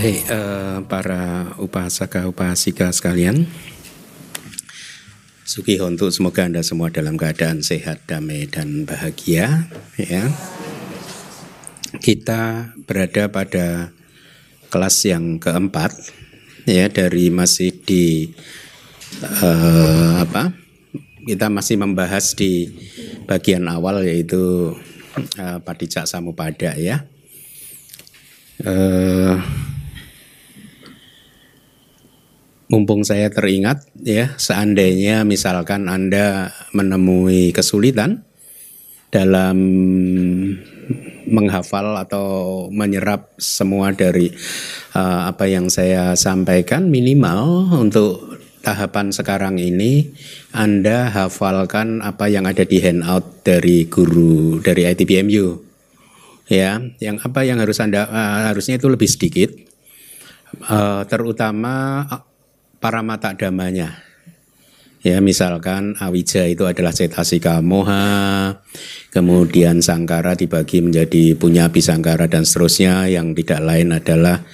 Baik, eh, para upasaka upasika sekalian, Suki untuk semoga anda semua dalam keadaan sehat, damai dan bahagia. Ya, kita berada pada kelas yang keempat, ya dari masih di eh, apa? Kita masih membahas di bagian awal yaitu uh, Padicak Samupada ya. Uh, mumpung saya teringat ya, seandainya misalkan Anda menemui kesulitan dalam menghafal atau menyerap semua dari uh, apa yang saya sampaikan minimal untuk tahapan sekarang ini Anda hafalkan apa yang ada di handout dari guru dari ITBMU. Ya, yang apa yang harus Anda uh, harusnya itu lebih sedikit. Uh, terutama para mata damanya. Ya, misalkan awija itu adalah cetasika moha, kemudian sangkara dibagi menjadi punya bisangkara dan seterusnya yang tidak lain adalah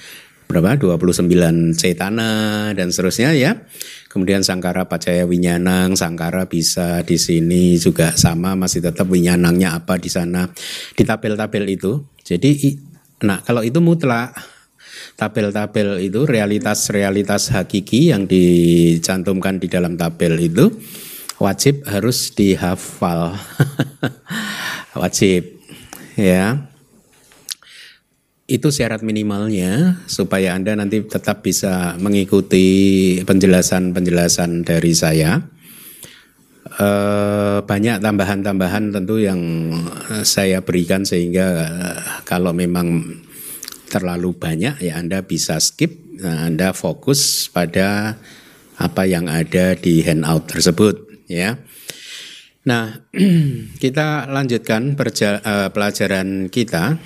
berapa 29 cetana dan seterusnya ya. Kemudian sangkara pacaya winyanang, sangkara bisa di sini juga sama masih tetap winyanangnya apa di sana di tabel-tabel itu. Jadi nah kalau itu mutlak tabel-tabel itu realitas-realitas hakiki yang dicantumkan di dalam tabel itu wajib harus dihafal. wajib ya itu syarat minimalnya supaya Anda nanti tetap bisa mengikuti penjelasan-penjelasan dari saya. E, banyak tambahan-tambahan tentu yang saya berikan sehingga eh, kalau memang terlalu banyak ya Anda bisa skip, nah, Anda fokus pada apa yang ada di handout tersebut ya. Nah, kita lanjutkan eh, pelajaran kita.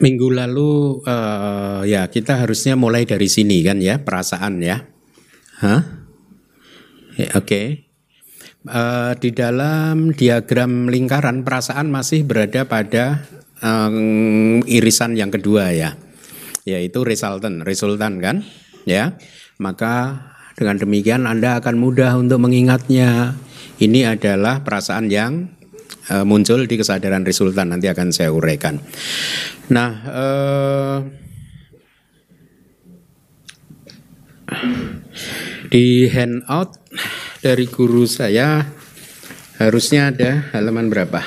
Minggu lalu uh, ya kita harusnya mulai dari sini kan ya perasaan ya. Hah? Ya, Oke. Okay. Uh, di dalam diagram lingkaran perasaan masih berada pada um, irisan yang kedua ya, yaitu resultant, resultan kan, ya. Maka dengan demikian Anda akan mudah untuk mengingatnya. Ini adalah perasaan yang uh, muncul di kesadaran resultan nanti akan saya uraikan. Nah, uh, di handout dari guru saya harusnya ada halaman berapa?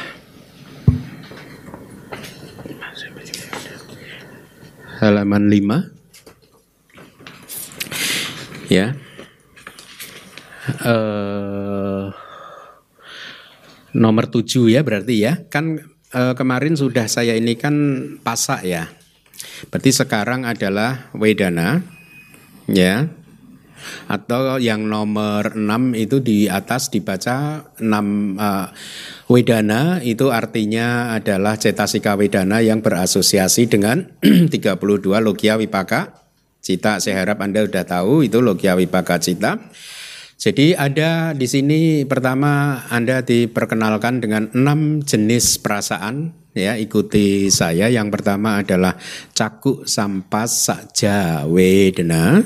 Halaman 5 Ya uh, nomor tujuh ya berarti ya. Kan e, kemarin sudah saya ini kan pasak ya. Berarti sekarang adalah Wedana ya. Atau yang nomor 6 itu di atas dibaca 6 uh, e, Wedana itu artinya adalah cetasika Wedana yang berasosiasi dengan 32 Logia Wipaka Cita. Saya harap Anda sudah tahu itu Logia Wipaka Cita. Jadi ada di sini pertama Anda diperkenalkan dengan enam jenis perasaan ya ikuti saya yang pertama adalah cakuk sampas saja wedena.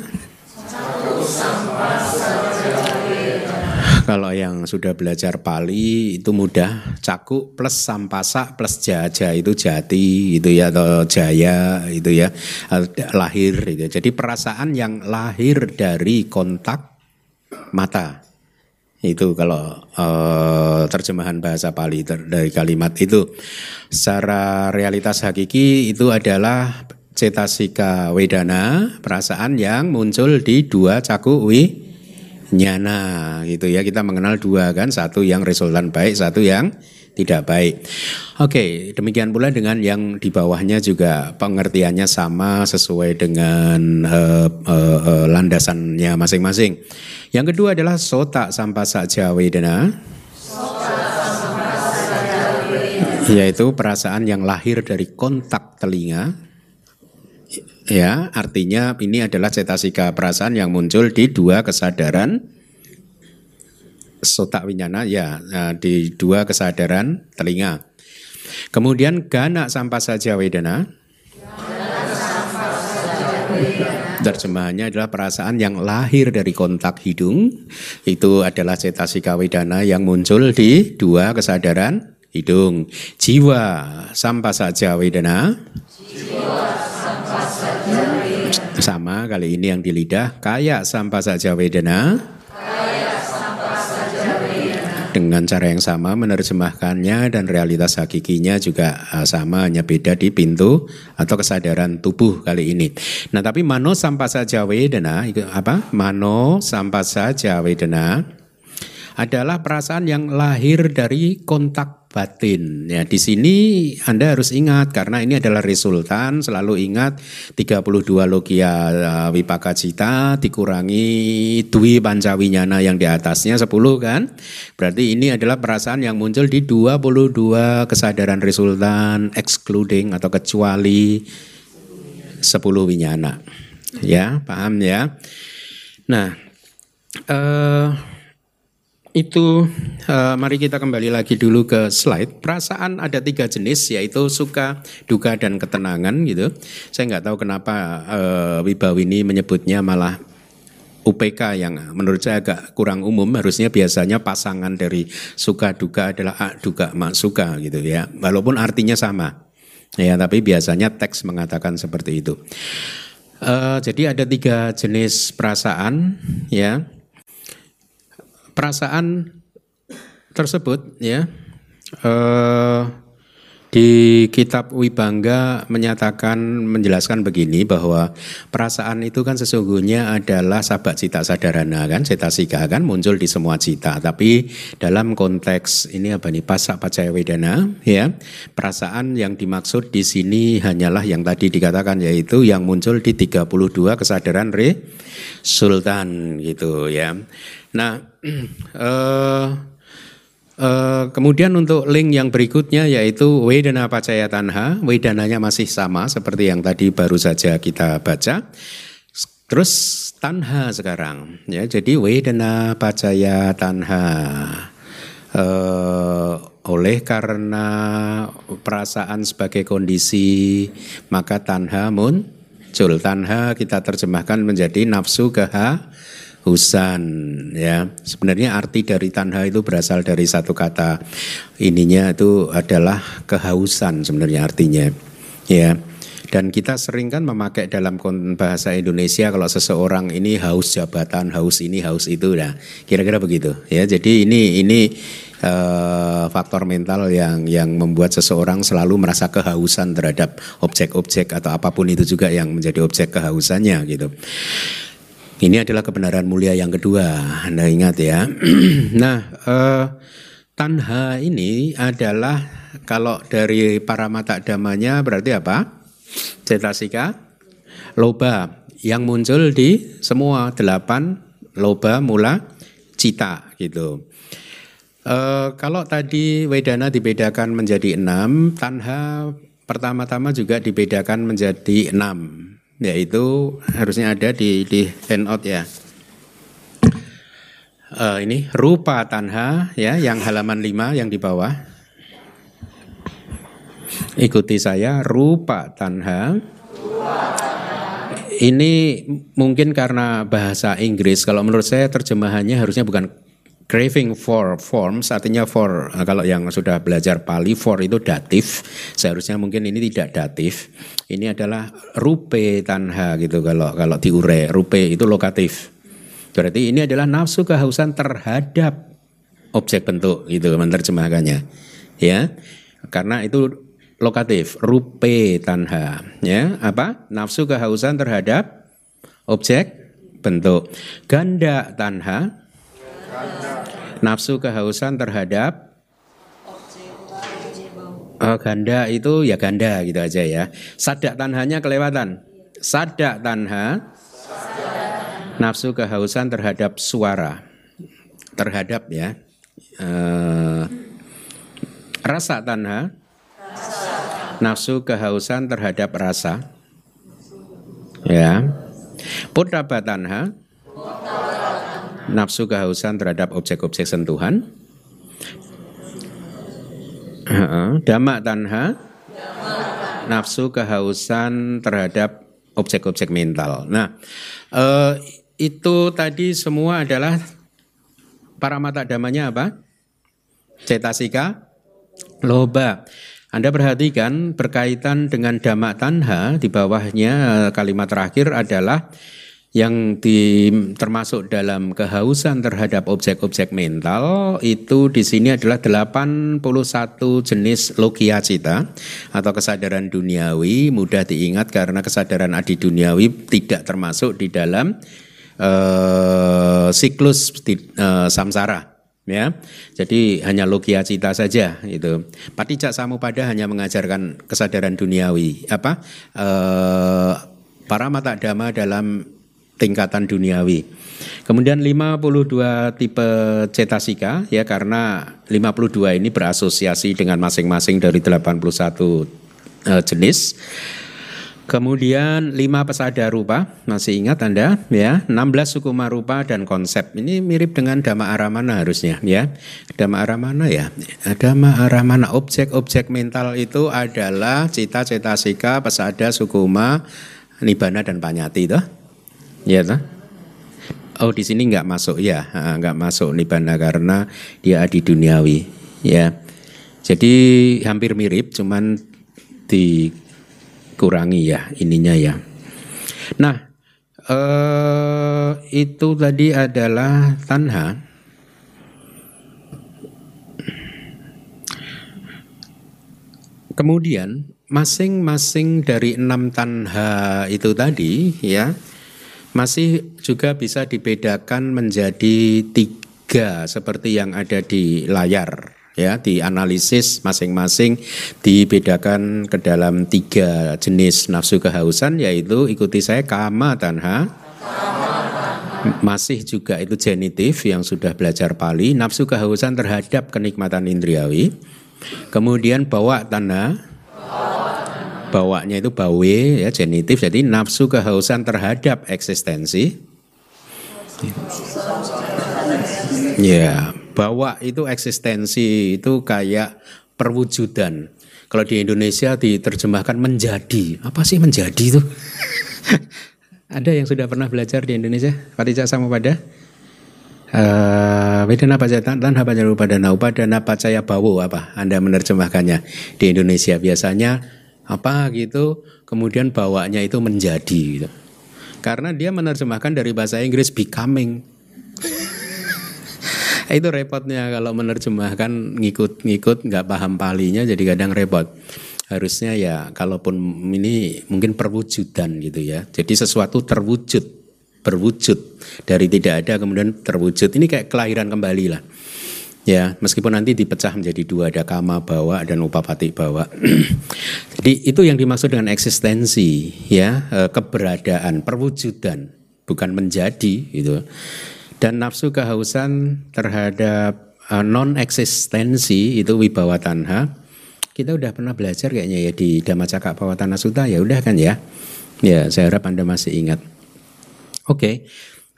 Kalau yang sudah belajar Pali itu mudah cakuk plus sampasa plus jaja itu jati itu ya atau jaya itu ya lahir itu. Jadi perasaan yang lahir dari kontak mata. Itu kalau uh, terjemahan bahasa Pali dari kalimat itu. Secara realitas hakiki itu adalah cetasika wedana, perasaan yang muncul di dua caku wi nyana gitu ya. Kita mengenal dua kan, satu yang resultan baik, satu yang tidak baik. Oke, demikian pula dengan yang di bawahnya juga pengertiannya sama sesuai dengan uh, uh, uh, landasannya masing-masing. Yang kedua adalah sota sampasa jawedana. Yaitu perasaan yang lahir dari kontak telinga. Ya, artinya ini adalah cetasika perasaan yang muncul di dua kesadaran sotak winyana ya di dua kesadaran telinga. Kemudian gana sampai saja wedana. Terjemahannya adalah perasaan yang lahir dari kontak hidung. Itu adalah cetasika wedana yang muncul di dua kesadaran hidung. Jiwa sampai saja wedana. Sama kali ini yang di lidah. Kaya sampai saja wedana dengan cara yang sama menerjemahkannya dan realitas hakikinya juga uh, sama hanya beda di pintu atau kesadaran tubuh kali ini. Nah, tapi mano sampai saja wedana apa? Mano sampai saja wedana adalah perasaan yang lahir dari kontak batin. Ya, di sini Anda harus ingat karena ini adalah resultan, selalu ingat 32 logia uh, wipaka cita dikurangi dwi pancawinyana yang di atasnya 10 kan. Berarti ini adalah perasaan yang muncul di 22 kesadaran resultan excluding atau kecuali 10 winyana. Ya, paham ya? Nah, eh uh, itu uh, mari kita kembali lagi dulu ke slide. Perasaan ada tiga jenis yaitu suka, duka dan ketenangan gitu. Saya nggak tahu kenapa uh, Wibawi ini menyebutnya malah UPK yang menurut saya agak kurang umum. Harusnya biasanya pasangan dari suka duka adalah a, duka mak suka gitu ya. Walaupun artinya sama. Ya, tapi biasanya teks mengatakan seperti itu. Uh, jadi ada tiga jenis perasaan ya perasaan tersebut ya eh, di kitab Wibangga menyatakan menjelaskan begini bahwa perasaan itu kan sesungguhnya adalah sahabat cita sadarana kan cetasika kan muncul di semua cita. Tapi dalam konteks ini apa nih pasak pacaya wedana ya perasaan yang dimaksud di sini hanyalah yang tadi dikatakan yaitu yang muncul di 32 kesadaran re sultan gitu ya. Nah, uh, uh, kemudian untuk link yang berikutnya yaitu Wedana Pacaya Tanha, Wedananya masih sama seperti yang tadi baru saja kita baca. Terus Tanha sekarang, ya jadi Wedana Pacaya Tanha. Uh, oleh karena perasaan sebagai kondisi maka tanha muncul tanha kita terjemahkan menjadi nafsu keha husan ya sebenarnya arti dari tanha itu berasal dari satu kata ininya itu adalah kehausan sebenarnya artinya ya dan kita sering kan memakai dalam bahasa Indonesia kalau seseorang ini haus jabatan, haus ini, haus itu, nah kira-kira begitu ya. Jadi ini ini uh, faktor mental yang yang membuat seseorang selalu merasa kehausan terhadap objek-objek atau apa pun itu juga yang menjadi objek kehausannya gitu. Ini adalah kebenaran mulia yang kedua, Anda ingat ya. nah, eh, tanha ini adalah kalau dari para mata damanya berarti apa? Cetasika, loba yang muncul di semua delapan loba mula cita gitu. Uh, kalau tadi Wedana dibedakan menjadi enam, Tanha pertama-tama juga dibedakan menjadi enam yaitu harusnya ada di di handout ya. Uh, ini rupa tanha ya yang halaman 5 yang di bawah. Ikuti saya rupa tanha. Ini mungkin karena bahasa Inggris kalau menurut saya terjemahannya harusnya bukan craving for forms artinya for. Eh, kalau yang sudah belajar Pali for itu datif. Seharusnya mungkin ini tidak datif. Ini adalah rupe tanha gitu kalau kalau diure. Rupe itu lokatif. Berarti ini adalah nafsu kehausan terhadap objek bentuk itu menerjemahkannya. Ya karena itu lokatif. Rupe tanha ya. Apa? Nafsu kehausan terhadap objek bentuk. Ganda tanha nafsu kehausan terhadap oh, ganda itu ya ganda gitu aja ya. Sadak tanhanya kelewatan. Sadak tanha nafsu kehausan terhadap suara. Terhadap ya. Uh, rasa tanha nafsu kehausan terhadap rasa. Ya. Putra tanha nafsu kehausan terhadap objek-objek sentuhan. Dhamma tanha, nafsu kehausan terhadap objek-objek mental. Nah, eh, itu tadi semua adalah para mata damanya apa? Cetasika, loba. Anda perhatikan berkaitan dengan dhamma tanha di bawahnya eh, kalimat terakhir adalah yang di, termasuk dalam kehausan terhadap objek-objek mental itu di sini adalah 81 jenis logia cita atau kesadaran duniawi mudah diingat karena kesadaran adi duniawi tidak termasuk di dalam uh, siklus uh, samsara ya. Jadi hanya logia cita saja itu. Patijak Samupada hanya mengajarkan kesadaran duniawi apa? Uh, para mata dhamma dalam tingkatan duniawi. Kemudian 52 tipe cetasika ya karena 52 ini berasosiasi dengan masing-masing dari 81 uh, jenis. Kemudian 5 pesada rupa, masih ingat Anda ya, 16 suku marupa dan konsep. Ini mirip dengan Dhamma Aramana harusnya ya. Dhamma Aramana ya. Dhamma Aramana objek-objek mental itu adalah cita cetasika, pesada, sukuma, nibana dan panyati itu. Ya toh? Oh di sini nggak masuk ya, nggak masuk nibana karena dia adi duniawi. Ya, jadi hampir mirip, cuman dikurangi ya ininya ya. Nah, eh, itu tadi adalah tanha. Kemudian masing-masing dari enam tanha itu tadi ya masih juga bisa dibedakan menjadi tiga seperti yang ada di layar ya dianalisis masing-masing dibedakan ke dalam tiga jenis nafsu kehausan yaitu ikuti saya kama tanha. Masih juga itu genitif yang sudah belajar Pali nafsu kehausan terhadap kenikmatan indriawi. Kemudian bawa tanah bawanya itu bawe ya genitif. Jadi nafsu kehausan terhadap eksistensi. Ya bawa itu eksistensi itu kayak perwujudan. Kalau di Indonesia diterjemahkan menjadi. Apa sih menjadi itu? Ada yang sudah pernah belajar di Indonesia? Fatija sama pada Wedana pacaya tanha pacaya upadana upadana pacaya bawo apa? Anda menerjemahkannya di Indonesia. Biasanya apa gitu kemudian bawanya itu menjadi gitu. karena dia menerjemahkan dari bahasa Inggris becoming. Itu repotnya kalau menerjemahkan ngikut-ngikut nggak paham palinya jadi kadang repot. Harusnya ya kalaupun ini mungkin perwujudan gitu ya. Jadi sesuatu terwujud berwujud. Dari tidak ada kemudian terwujud. Ini kayak kelahiran kembali lah Ya, meskipun nanti dipecah menjadi dua, ada kama bawa dan upapati bawa. Jadi itu yang dimaksud dengan eksistensi, ya, e, keberadaan, perwujudan, bukan menjadi itu. Dan nafsu kehausan terhadap uh, e, non eksistensi itu wibawa tanha. Kita udah pernah belajar kayaknya ya di Dhammacakka Pawatana Sutta ya udah kan ya. Ya, saya harap Anda masih ingat. Oke. Okay.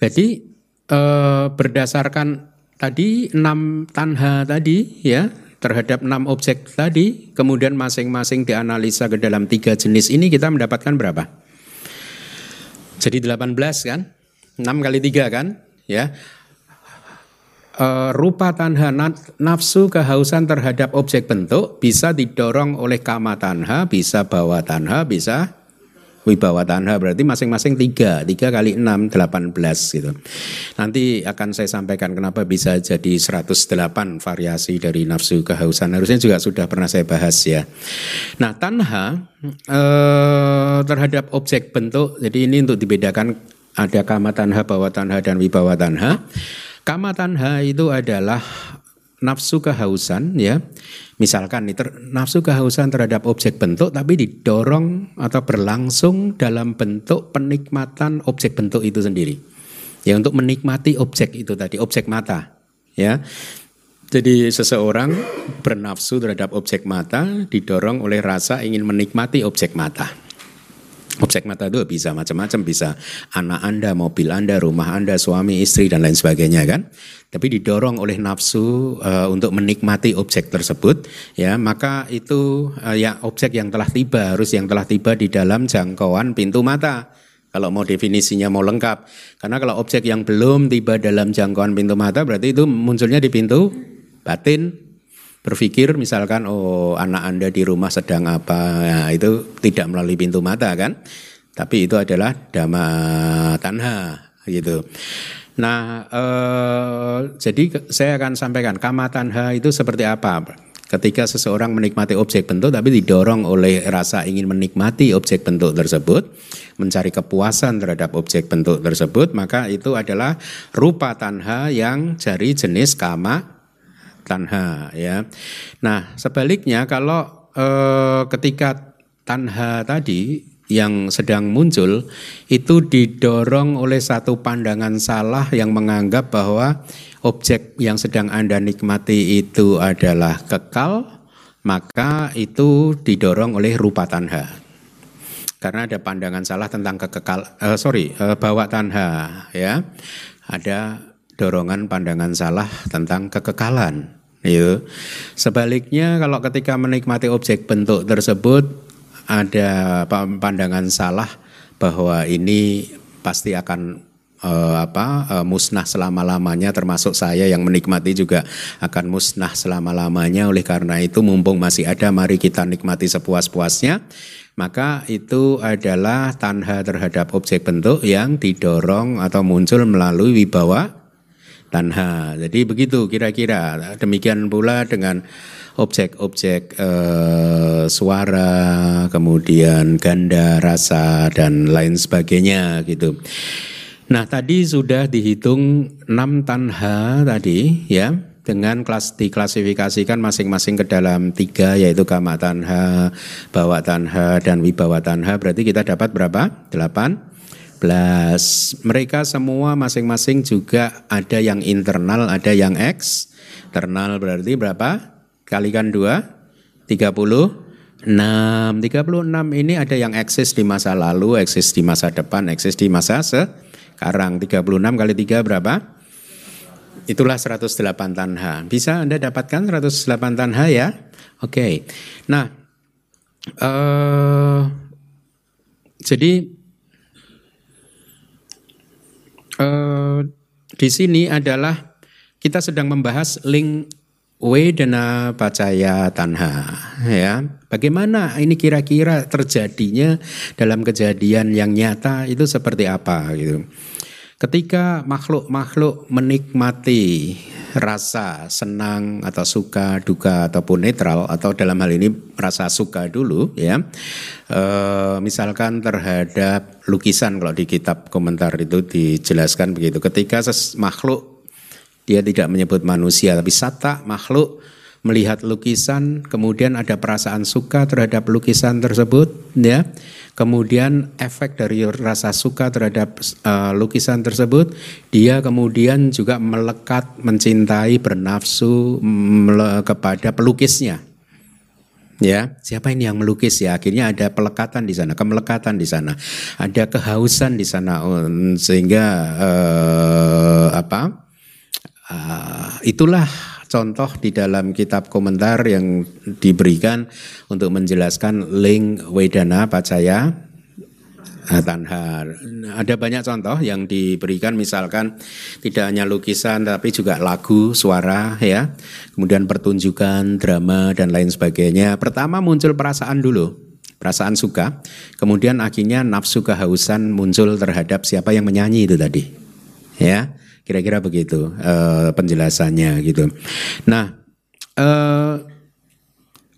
Jadi uh, berdasarkan tadi enam tanha tadi ya terhadap enam objek tadi kemudian masing-masing dianalisa ke dalam tiga jenis ini kita mendapatkan berapa? Jadi 18 kan? 6 kali 3 kan? Ya. E, rupa tanha nafsu kehausan terhadap objek bentuk bisa didorong oleh kama tanha, bisa bawa tanha, bisa wibawa tanha berarti masing-masing tiga. Tiga kali enam delapan belas gitu. Nanti akan saya sampaikan kenapa bisa jadi 108 variasi dari nafsu kehausan. Harusnya juga sudah pernah saya bahas ya. Nah tanha eh, terhadap objek bentuk jadi ini untuk dibedakan ada kama tanha bawa tanha dan wibawa tanha. Kama tanha itu adalah nafsu kehausan ya Misalkan nih, ter, nafsu kehausan terhadap objek bentuk tapi didorong atau berlangsung dalam bentuk penikmatan objek bentuk itu sendiri. Ya untuk menikmati objek itu tadi, objek mata. Ya. Jadi seseorang bernafsu terhadap objek mata didorong oleh rasa ingin menikmati objek mata. Objek mata itu bisa macam-macam, bisa anak Anda, mobil Anda, rumah Anda, suami, istri dan lain sebagainya kan. Tapi didorong oleh nafsu uh, untuk menikmati objek tersebut, ya maka itu uh, ya objek yang telah tiba harus yang telah tiba di dalam jangkauan pintu mata. Kalau mau definisinya mau lengkap, karena kalau objek yang belum tiba dalam jangkauan pintu mata berarti itu munculnya di pintu batin, berpikir misalkan oh anak Anda di rumah sedang apa? Ya, itu tidak melalui pintu mata kan? Tapi itu adalah dhamma tanha gitu. Nah eh, jadi saya akan sampaikan kama tanha itu seperti apa? Ketika seseorang menikmati objek bentuk tapi didorong oleh rasa ingin menikmati objek bentuk tersebut mencari kepuasan terhadap objek bentuk tersebut maka itu adalah rupa tanha yang dari jenis kama tanha ya. Nah, sebaliknya kalau eh, ketika tanha tadi yang sedang muncul itu didorong oleh satu pandangan salah yang menganggap bahwa objek yang sedang Anda nikmati itu adalah kekal, maka itu didorong oleh rupa tanha. Karena ada pandangan salah tentang kekekal, uh, sorry, uh, bawa tanha, ya, ada dorongan pandangan salah tentang kekekalan. Gitu. Sebaliknya kalau ketika menikmati objek bentuk tersebut ada pandangan salah bahwa ini pasti akan uh, apa uh, musnah selama-lamanya termasuk saya yang menikmati juga akan musnah selama-lamanya oleh karena itu mumpung masih ada mari kita nikmati sepuas-puasnya maka itu adalah tanha terhadap objek bentuk yang didorong atau muncul melalui wibawa tanha. Jadi begitu kira-kira. Demikian pula dengan objek-objek eh, suara, kemudian ganda, rasa dan lain sebagainya gitu. Nah, tadi sudah dihitung 6 tanha tadi ya dengan kelas diklasifikasikan masing-masing ke dalam tiga yaitu kama tanha, bawa tanha dan wibawa tanha berarti kita dapat berapa? 8 Mereka semua masing-masing juga ada yang internal, ada yang eksternal berarti berapa? Kalikan dua, 36. 36 ini ada yang eksis di masa lalu, eksis di masa depan, eksis di masa sekarang. 36 kali 3 berapa? Itulah 108 tanha. Bisa Anda dapatkan 108 tanha ya? Oke. Okay. Nah, uh, jadi uh, di sini adalah kita sedang membahas link Wedana Pacaya Tanha ya. Bagaimana ini kira-kira terjadinya dalam kejadian yang nyata itu seperti apa gitu. Ketika makhluk-makhluk menikmati rasa senang atau suka, duka ataupun netral atau dalam hal ini rasa suka dulu ya. E, misalkan terhadap lukisan kalau di kitab komentar itu dijelaskan begitu. Ketika makhluk dia tidak menyebut manusia tapi sata makhluk melihat lukisan kemudian ada perasaan suka terhadap lukisan tersebut ya kemudian efek dari rasa suka terhadap uh, lukisan tersebut, dia kemudian juga melekat, mencintai, bernafsu mele kepada pelukisnya. Ya, siapa ini yang melukis ya? Akhirnya ada pelekatan di sana, kemelekatan di sana, ada kehausan di sana, sehingga uh, apa? Uh, itulah contoh di dalam kitab komentar yang diberikan untuk menjelaskan link Wedana Pacaya eh, Tanha. Ada banyak contoh yang diberikan misalkan tidak hanya lukisan tapi juga lagu, suara ya. Kemudian pertunjukan, drama dan lain sebagainya. Pertama muncul perasaan dulu. Perasaan suka, kemudian akhirnya nafsu kehausan muncul terhadap siapa yang menyanyi itu tadi. Ya. Kira-kira begitu uh, penjelasannya gitu. Nah, uh,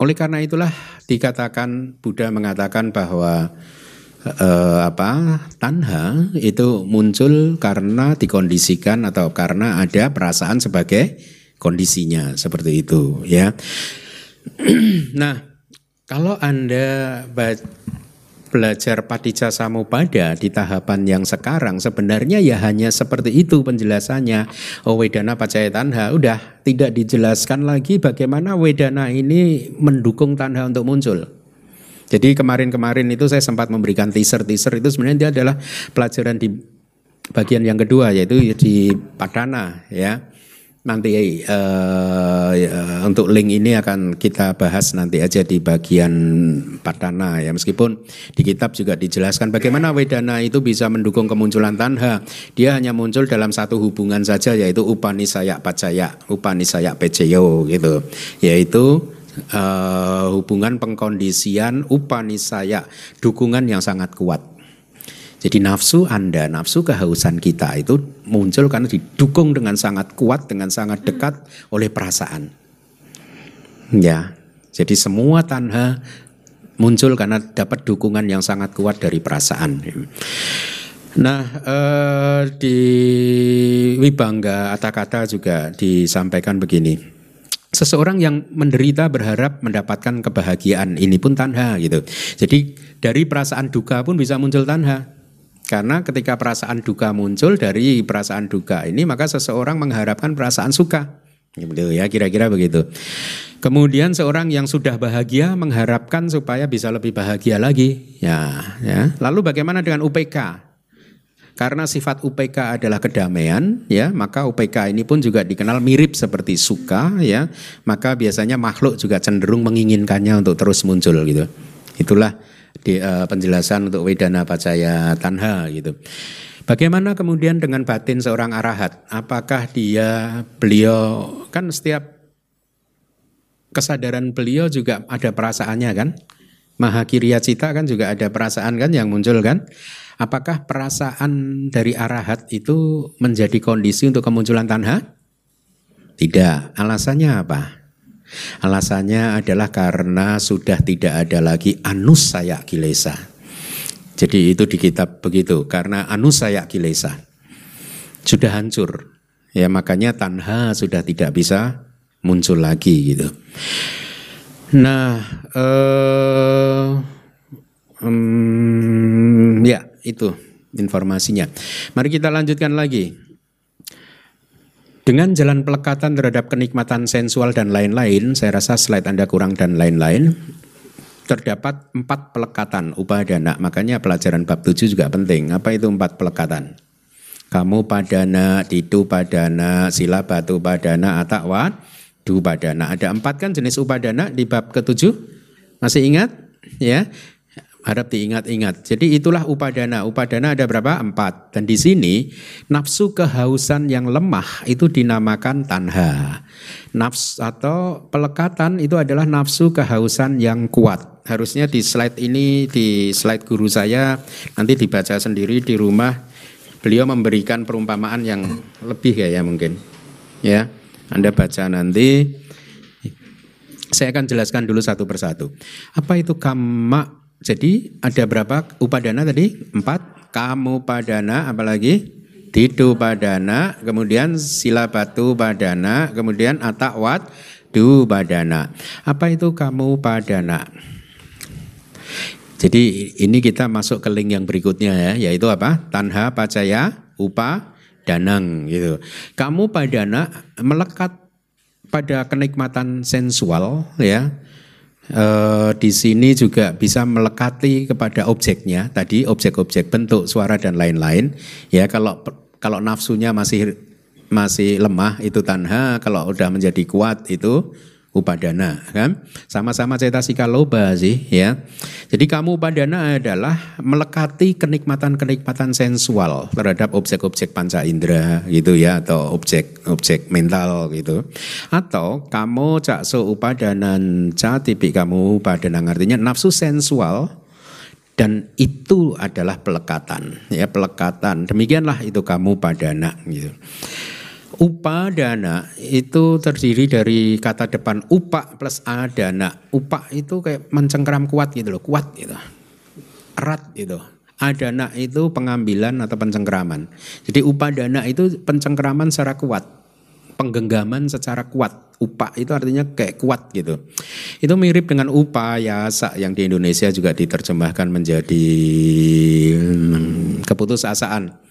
oleh karena itulah dikatakan Buddha mengatakan bahwa uh, apa tanha itu muncul karena dikondisikan atau karena ada perasaan sebagai kondisinya seperti itu ya. nah, kalau Anda belajar Padicca Samupada di tahapan yang sekarang sebenarnya ya hanya seperti itu penjelasannya. Oh Wedana Pacaya Tanha udah tidak dijelaskan lagi bagaimana Wedana ini mendukung Tanha untuk muncul. Jadi kemarin-kemarin itu saya sempat memberikan teaser-teaser itu sebenarnya dia adalah pelajaran di bagian yang kedua yaitu di Padana ya. Nanti uh, untuk link ini akan kita bahas nanti aja di bagian Padana ya meskipun di kitab juga dijelaskan bagaimana Wedana itu bisa mendukung kemunculan Tanha. Dia hanya muncul dalam satu hubungan saja yaitu Upanisaya Pacaya, Upanisaya Peceyo gitu. Yaitu uh, hubungan pengkondisian Upanisaya, dukungan yang sangat kuat. Jadi nafsu Anda, nafsu kehausan kita itu muncul karena didukung dengan sangat kuat, dengan sangat dekat oleh perasaan. Ya, jadi semua tanha muncul karena dapat dukungan yang sangat kuat dari perasaan. Nah, eh, di Wibangga Atakata juga disampaikan begini. Seseorang yang menderita berharap mendapatkan kebahagiaan, ini pun tanha gitu. Jadi dari perasaan duka pun bisa muncul tanha. Karena ketika perasaan duka muncul dari perasaan duka ini maka seseorang mengharapkan perasaan suka. Gitu ya, kira-kira begitu. Kemudian seorang yang sudah bahagia mengharapkan supaya bisa lebih bahagia lagi. Ya, ya. Lalu bagaimana dengan UPK? Karena sifat UPK adalah kedamaian, ya, maka UPK ini pun juga dikenal mirip seperti suka, ya. Maka biasanya makhluk juga cenderung menginginkannya untuk terus muncul gitu. Itulah di uh, penjelasan untuk Wedana Pacaya Tanha gitu. Bagaimana kemudian dengan batin seorang arahat? Apakah dia beliau kan setiap kesadaran beliau juga ada perasaannya kan? Maha Cita kan juga ada perasaan kan yang muncul kan? Apakah perasaan dari arahat itu menjadi kondisi untuk kemunculan tanha? Tidak. Alasannya apa? Alasannya adalah karena sudah tidak ada lagi anus saya kilesa. Jadi itu di kitab begitu, karena anus saya kilesa. Sudah hancur. Ya makanya tanha sudah tidak bisa muncul lagi gitu. Nah, eh, um, ya itu informasinya. Mari kita lanjutkan lagi. Dengan jalan pelekatan terhadap kenikmatan sensual dan lain-lain, saya rasa slide Anda kurang dan lain-lain, terdapat empat pelekatan upadana. Makanya pelajaran bab tujuh juga penting. Apa itu empat pelekatan? Kamu padana, ditu padana, sila batu padana, atakwa, du padana. Ada empat kan jenis upadana di bab ketujuh? Masih ingat? Ya, harap diingat-ingat. Jadi itulah upadana. Upadana ada berapa? Empat. Dan di sini nafsu kehausan yang lemah itu dinamakan tanha. Nafs atau pelekatan itu adalah nafsu kehausan yang kuat. Harusnya di slide ini, di slide guru saya nanti dibaca sendiri di rumah. Beliau memberikan perumpamaan yang lebih ya, ya mungkin. Ya, Anda baca nanti. Saya akan jelaskan dulu satu persatu. Apa itu kama jadi ada berapa upadana tadi? Empat. Kamu padana, apalagi? Didu padana, kemudian sila batu padana, kemudian atakwat du padana. Apa itu kamu padana? Jadi ini kita masuk ke link yang berikutnya ya, yaitu apa? Tanha pacaya upa danang gitu. Kamu padana melekat pada kenikmatan sensual ya Uh, di sini juga bisa melekati kepada objeknya. Tadi objek-objek bentuk suara dan lain-lain. Ya kalau kalau nafsunya masih masih lemah itu tanha. Kalau udah menjadi kuat itu upadana kan? Sama-sama cetasika loba sih ya. Jadi kamu upadana adalah melekati kenikmatan-kenikmatan sensual terhadap objek-objek panca indera gitu ya atau objek-objek mental gitu. Atau kamu cakso upadanan ca tipik kamu upadana artinya nafsu sensual dan itu adalah pelekatan ya pelekatan. Demikianlah itu kamu padana gitu Upadana itu terdiri dari kata depan upa plus adana. Upa itu kayak mencengkeram kuat gitu loh, kuat gitu. Erat gitu. Adana itu pengambilan atau pencengkeraman. Jadi upadana itu pencengkeraman secara kuat. Penggenggaman secara kuat. Upa itu artinya kayak kuat gitu. Itu mirip dengan upayasa yang di Indonesia juga diterjemahkan menjadi hmm, keputusasaan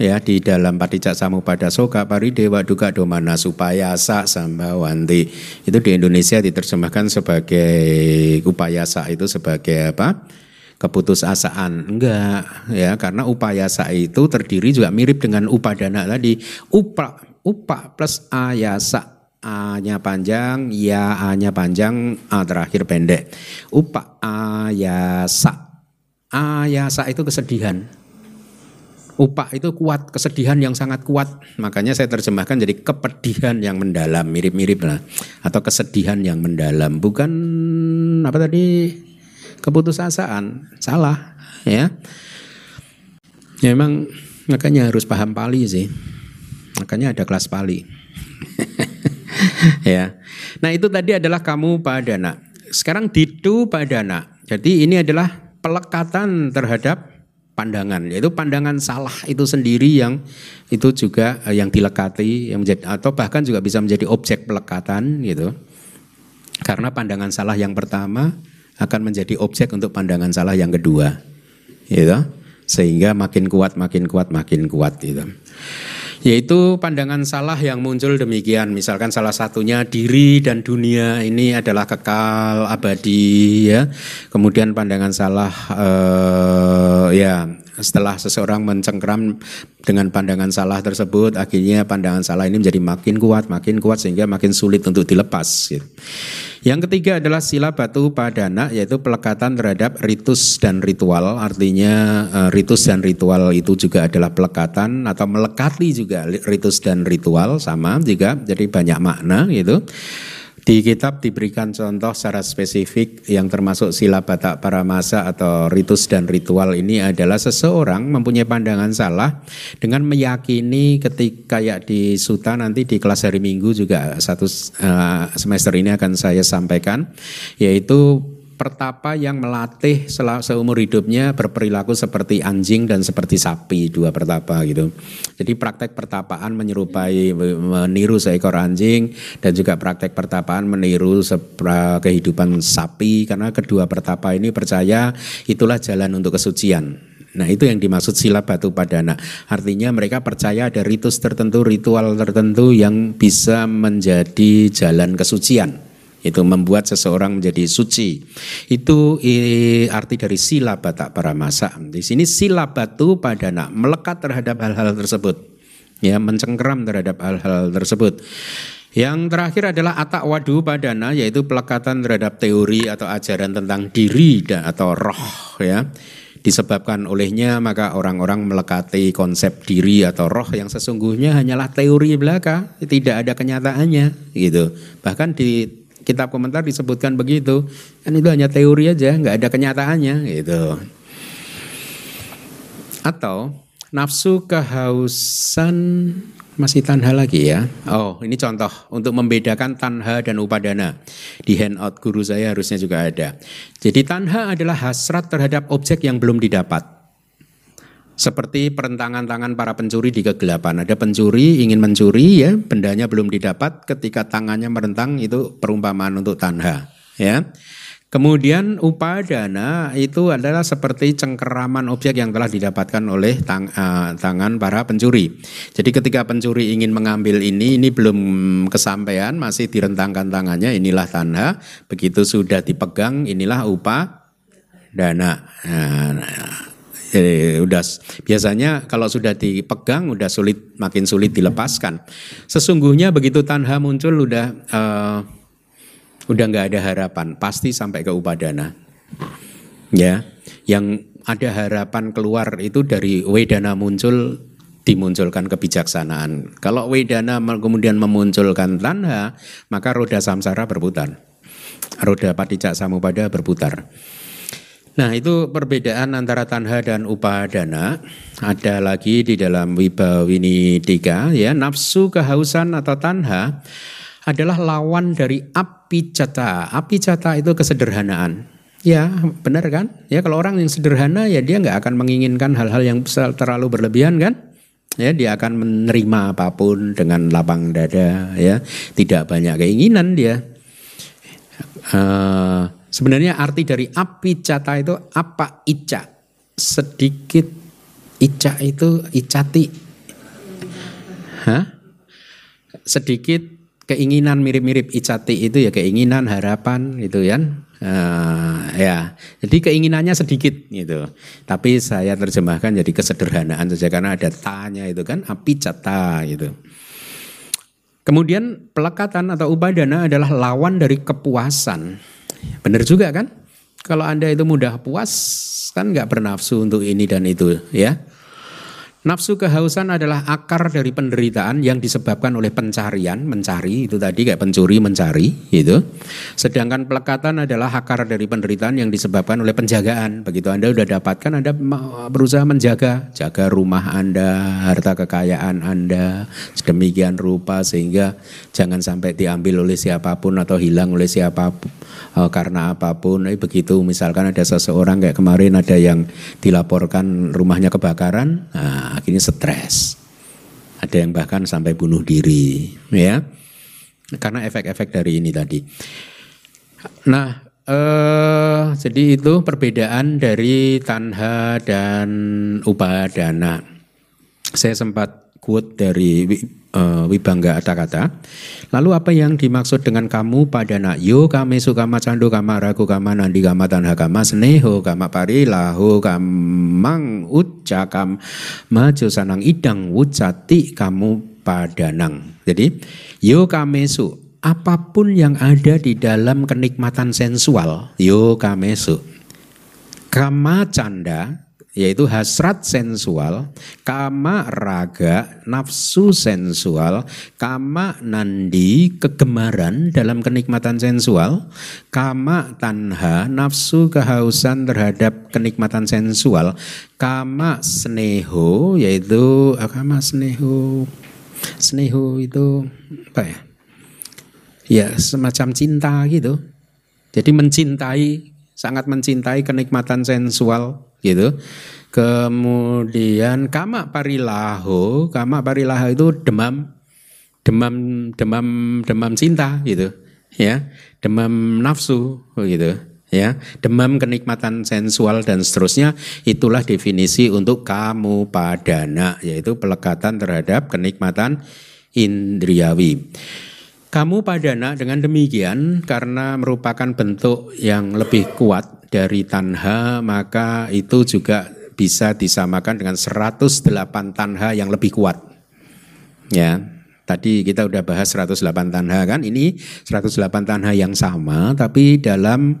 ya di dalam Patijak Samupada Soka Paridewa Duka Domana Supayasa Sambawanti itu di Indonesia diterjemahkan sebagai upayasa itu sebagai apa? Keputusasaan. Enggak ya karena upayasa itu terdiri juga mirip dengan upadana tadi. Upa upa plus ayasa A-nya panjang, ya A-nya panjang, A terakhir pendek. Upa ayasa. Ayasa itu kesedihan upak itu kuat, kesedihan yang sangat kuat. Makanya saya terjemahkan jadi kepedihan yang mendalam, mirip-mirip lah. Atau kesedihan yang mendalam. Bukan apa tadi keputusasaan, salah ya. Ya memang makanya harus paham Pali sih. Makanya ada kelas Pali. ya. Nah itu tadi adalah kamu padana. Sekarang ditu padana. Jadi ini adalah pelekatan terhadap pandangan yaitu pandangan salah itu sendiri yang itu juga eh, yang dilekati yang menjadi atau bahkan juga bisa menjadi objek pelekatan gitu. Karena pandangan salah yang pertama akan menjadi objek untuk pandangan salah yang kedua gitu. Sehingga makin kuat makin kuat makin kuat gitu yaitu pandangan salah yang muncul demikian misalkan salah satunya diri dan dunia ini adalah kekal abadi ya kemudian pandangan salah uh, ya setelah seseorang mencengkram dengan pandangan salah tersebut akhirnya pandangan salah ini menjadi makin kuat makin kuat sehingga makin sulit untuk dilepas gitu. Yang ketiga adalah sila batu padana yaitu pelekatan terhadap ritus dan ritual. Artinya uh, ritus dan ritual itu juga adalah pelekatan atau melekati juga ritus dan ritual sama juga jadi banyak makna gitu. Di kitab diberikan contoh secara spesifik yang termasuk sila batak paramasa atau ritus dan ritual ini adalah seseorang mempunyai pandangan salah dengan meyakini ketika kayak di suta nanti di kelas hari minggu juga satu uh, semester ini akan saya sampaikan yaitu pertapa yang melatih seumur hidupnya berperilaku seperti anjing dan seperti sapi dua pertapa gitu. Jadi praktek pertapaan menyerupai meniru seekor anjing dan juga praktek pertapaan meniru kehidupan sapi karena kedua pertapa ini percaya itulah jalan untuk kesucian. Nah itu yang dimaksud sila batu padana. Artinya mereka percaya ada ritus tertentu, ritual tertentu yang bisa menjadi jalan kesucian itu membuat seseorang menjadi suci. Itu arti dari sila bata paramasa. Di sini sila batu padana melekat terhadap hal-hal tersebut. Ya, mencengkeram terhadap hal-hal tersebut. Yang terakhir adalah atak wadu padana yaitu pelekatan terhadap teori atau ajaran tentang diri dan atau roh ya. Disebabkan olehnya maka orang-orang melekati konsep diri atau roh yang sesungguhnya hanyalah teori belaka, tidak ada kenyataannya gitu. Bahkan di kitab komentar disebutkan begitu. Kan itu hanya teori aja, nggak ada kenyataannya gitu. Atau nafsu kehausan masih tanha lagi ya. Oh, ini contoh untuk membedakan tanha dan upadana. Di handout guru saya harusnya juga ada. Jadi tanha adalah hasrat terhadap objek yang belum didapat. Seperti perentangan tangan para pencuri di kegelapan. Ada pencuri ingin mencuri ya, bendanya belum didapat ketika tangannya merentang itu perumpamaan untuk tanha, ya. Kemudian upadana itu adalah seperti cengkeraman objek yang telah didapatkan oleh tang, uh, tangan para pencuri. Jadi ketika pencuri ingin mengambil ini, ini belum kesampaian, masih direntangkan tangannya, inilah tanha. Begitu sudah dipegang, inilah upadana. Nah, nah eh, udah biasanya kalau sudah dipegang udah sulit makin sulit dilepaskan. Sesungguhnya begitu tanha muncul udah uh, udah nggak ada harapan, pasti sampai ke upadana. Ya, yang ada harapan keluar itu dari wedana muncul dimunculkan kebijaksanaan. Kalau wedana kemudian memunculkan tanha, maka roda samsara berputar. Roda patijak samupada berputar. Nah itu perbedaan antara tanha dan upadana. Ada lagi di dalam Wibawini tiga ya nafsu kehausan atau tanha adalah lawan dari api cata. Api cata itu kesederhanaan. Ya benar kan? Ya kalau orang yang sederhana ya dia nggak akan menginginkan hal-hal yang terlalu berlebihan kan? Ya dia akan menerima apa pun dengan lapang dada ya. Tidak banyak keinginan dia. Uh, Sebenarnya arti dari api cata itu apa? Ica? Sedikit ica itu icati. Hah? sedikit keinginan mirip-mirip icati itu ya keinginan harapan gitu kan? Uh, ya. Jadi keinginannya sedikit gitu. Tapi saya terjemahkan jadi kesederhanaan saja karena ada tanya itu kan api cata gitu. Kemudian pelekatan atau upadana adalah lawan dari kepuasan benar juga kan kalau anda itu mudah puas kan nggak bernafsu untuk ini dan itu ya Nafsu kehausan adalah akar dari penderitaan yang disebabkan oleh pencarian, mencari itu tadi kayak pencuri mencari gitu. Sedangkan pelekatan adalah akar dari penderitaan yang disebabkan oleh penjagaan. Begitu Anda sudah dapatkan Anda berusaha menjaga, jaga rumah Anda, harta kekayaan Anda sedemikian rupa sehingga jangan sampai diambil oleh siapa pun atau hilang oleh siapa pun uh, karena apa pun. Eh, begitu misalkan ada seseorang kayak kemarin ada yang dilaporkan rumahnya kebakaran, nah, akhirnya stres. Ada yang bahkan sampai bunuh diri, ya. Karena efek-efek dari ini tadi. Nah, eh, jadi itu perbedaan dari tanha dan upadana. Saya sempat quote dari uh, Wibangga kata-kata. Lalu apa yang dimaksud dengan kamu pada nak yo kame sukama candu kama ragu kama nandi kama tanha kama seneho kama pari lahu kamang uca maju sanang idang wucati kamu padanang. Jadi yo kamesu apa pun yang ada di dalam kenikmatan sensual yo kamesu kama canda yaitu hasrat sensual, kama raga, nafsu sensual, kama nandi, kegemaran dalam kenikmatan sensual, kama tanha, nafsu kehausan terhadap kenikmatan sensual, kama sneho, yaitu ah, kama sneho, sneho itu apa ya? Ya semacam cinta gitu. Jadi mencintai, sangat mencintai kenikmatan sensual gitu. Kemudian kama parilaho, kama parilaho itu demam, demam, demam, demam cinta gitu, ya, demam nafsu gitu, ya, demam kenikmatan sensual dan seterusnya. Itulah definisi untuk kamu padana, yaitu pelekatan terhadap kenikmatan indriawi. Kamu padana dengan demikian karena merupakan bentuk yang lebih kuat dari tanha maka itu juga bisa disamakan dengan 108 tanha yang lebih kuat. Ya, tadi kita udah bahas 108 tanha kan, ini 108 tanha yang sama tapi dalam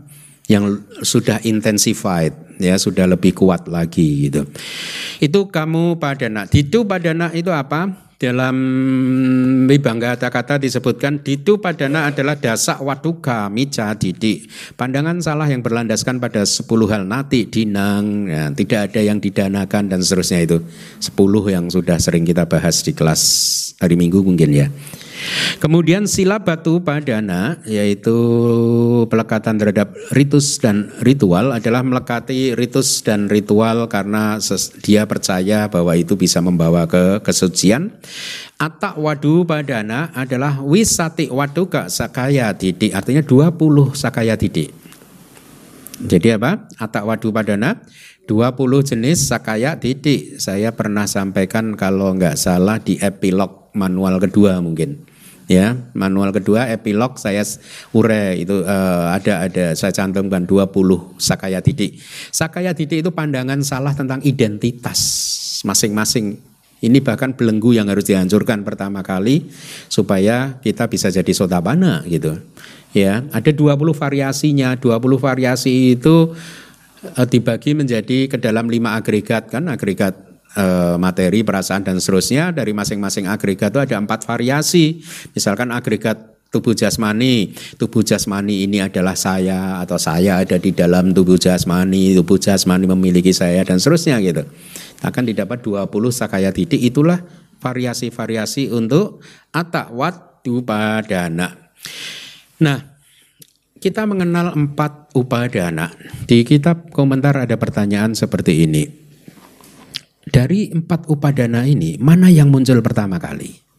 yang sudah intensified ya sudah lebih kuat lagi gitu. Itu kamu padana. Didu padana itu apa? Dalam Wibangga kata-kata disebutkan ditu padana adalah dasak waduka mica didik. Pandangan salah yang berlandaskan pada sepuluh hal nati dinang, ya, tidak ada yang didanakan dan seterusnya itu. Sepuluh yang sudah sering kita bahas di kelas hari Minggu mungkin ya. Kemudian sila batu padana yaitu pelekatan terhadap ritus dan ritual adalah melekati ritus dan ritual karena dia percaya bahwa itu bisa membawa ke kesucian. Atak wadu padana adalah wisati waduka sakaya didik artinya 20 sakaya didik. Jadi apa? Atak wadu padana 20 jenis sakaya didik. Saya pernah sampaikan kalau nggak salah di epilog manual kedua mungkin ya manual kedua epilog saya ure. Itu uh, ada ada. Saya cantumkan 20 sakaya titik sakaya titik itu pandangan salah tentang identitas masing-masing. Ini bahkan belenggu yang harus dihancurkan pertama kali supaya kita bisa jadi sotapana gitu. Ya ada 20 variasinya. 20 variasi itu uh, dibagi menjadi ke dalam lima agregat. Kan agregat Eh, materi, perasaan dan seterusnya dari masing-masing agregat itu ada empat variasi. Misalkan agregat tubuh jasmani, tubuh jasmani ini adalah saya atau saya ada di dalam tubuh jasmani, tubuh jasmani memiliki saya dan seterusnya gitu. Akan didapat 20 sakaya titik itulah variasi-variasi untuk atakwat upadana. Nah, kita mengenal empat upadana. Di kitab komentar ada pertanyaan seperti ini dari empat upadana ini mana yang muncul pertama kali?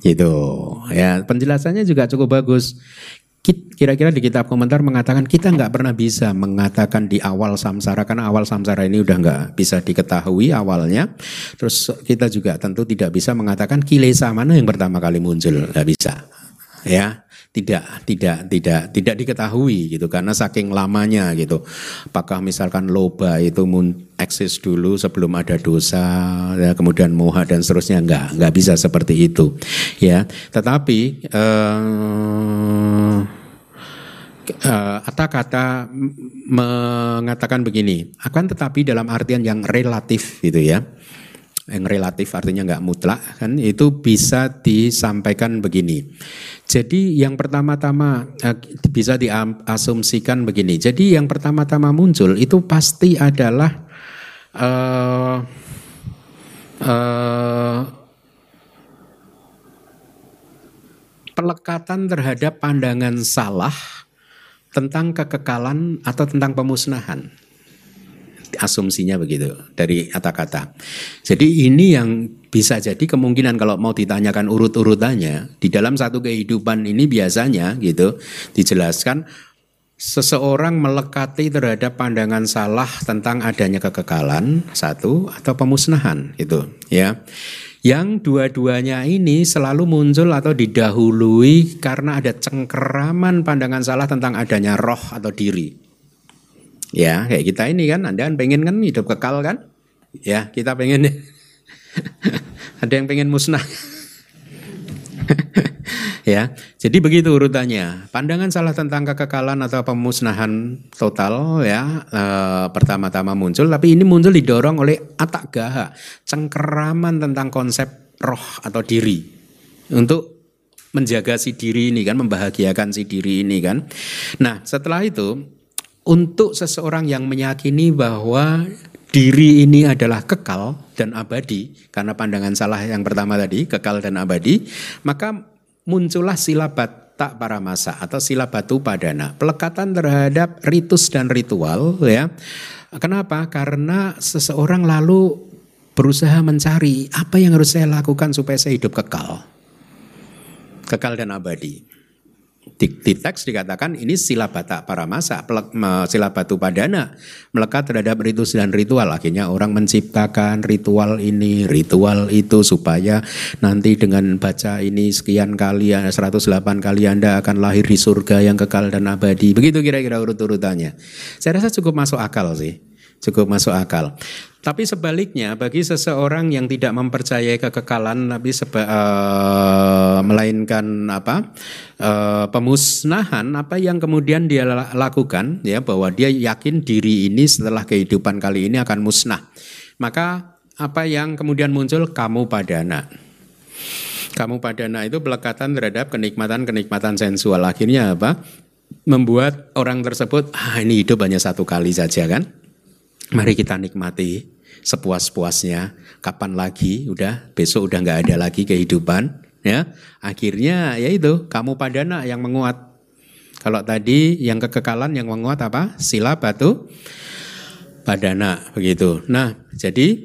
Gitu. Ya, penjelasannya juga cukup bagus. kira-kira di kitab komentar mengatakan kita nggak pernah bisa mengatakan di awal samsara karena awal samsara ini udah nggak bisa diketahui awalnya. Terus kita juga tentu tidak bisa mengatakan kilesa mana yang pertama kali muncul nggak bisa. Ya, tidak tidak tidak tidak diketahui gitu karena saking lamanya gitu. Apakah misalkan loba itu eksis dulu sebelum ada dosa, ya, kemudian moha dan seterusnya nggak nggak bisa seperti itu, ya. Tetapi eh, kata-kata mengatakan begini, akan tetapi dalam artian yang relatif gitu ya, yang relatif artinya nggak mutlak kan itu bisa disampaikan begini. Jadi yang pertama-tama eh, bisa diasumsikan begini. Jadi yang pertama-tama muncul itu pasti adalah uh, uh, pelekatan terhadap pandangan salah tentang kekekalan atau tentang pemusnahan. Asumsinya begitu dari kata-kata. Jadi ini yang bisa jadi kemungkinan kalau mau ditanyakan urut-urutannya di dalam satu kehidupan ini biasanya gitu dijelaskan seseorang melekati terhadap pandangan salah tentang adanya kekekalan satu atau pemusnahan itu ya yang dua-duanya ini selalu muncul atau didahului karena ada cengkeraman pandangan salah tentang adanya roh atau diri. Ya, kayak kita ini kan, Anda kan pengen kan hidup kekal kan? Ya, kita pengen. ada yang pengen musnah. ya. Jadi begitu urutannya. Pandangan salah tentang kekekalan atau pemusnahan total ya e, pertama-tama muncul tapi ini muncul didorong oleh atak gaha, cengkeraman tentang konsep roh atau diri untuk menjaga si diri ini kan, membahagiakan si diri ini kan. Nah, setelah itu untuk seseorang yang meyakini bahwa diri ini adalah kekal dan abadi karena pandangan salah yang pertama tadi kekal dan abadi maka muncullah sila bata para masa atau sila batu padana. Pelekatan terhadap ritus dan ritual ya. Kenapa? Karena seseorang lalu berusaha mencari apa yang harus saya lakukan supaya saya hidup kekal. Kekal dan abadi di, di teks dikatakan ini sila bata para masa, sila batu padana, melekat terhadap ritus dan ritual. Akhirnya orang menciptakan ritual ini, ritual itu supaya nanti dengan baca ini sekian kali, 108 kali Anda akan lahir di surga yang kekal dan abadi. Begitu kira-kira urut-urutannya. Saya rasa cukup masuk akal sih cukup masuk akal. Tapi sebaliknya bagi seseorang yang tidak mempercayai kekekalan tapi seba, uh, melainkan apa uh, pemusnahan apa yang kemudian dia lakukan ya bahwa dia yakin diri ini setelah kehidupan kali ini akan musnah. Maka apa yang kemudian muncul kamu padana. Kamu padana itu pelekatan terhadap kenikmatan-kenikmatan sensual. Akhirnya apa? Membuat orang tersebut ah ini hidup hanya satu kali saja kan? Mari kita nikmati sepuas-puasnya. Kapan lagi? Udah besok udah nggak ada lagi kehidupan. Ya, akhirnya ya itu kamu padana yang menguat. Kalau tadi yang kekekalan yang menguat apa? Sila batu padana begitu. Nah, jadi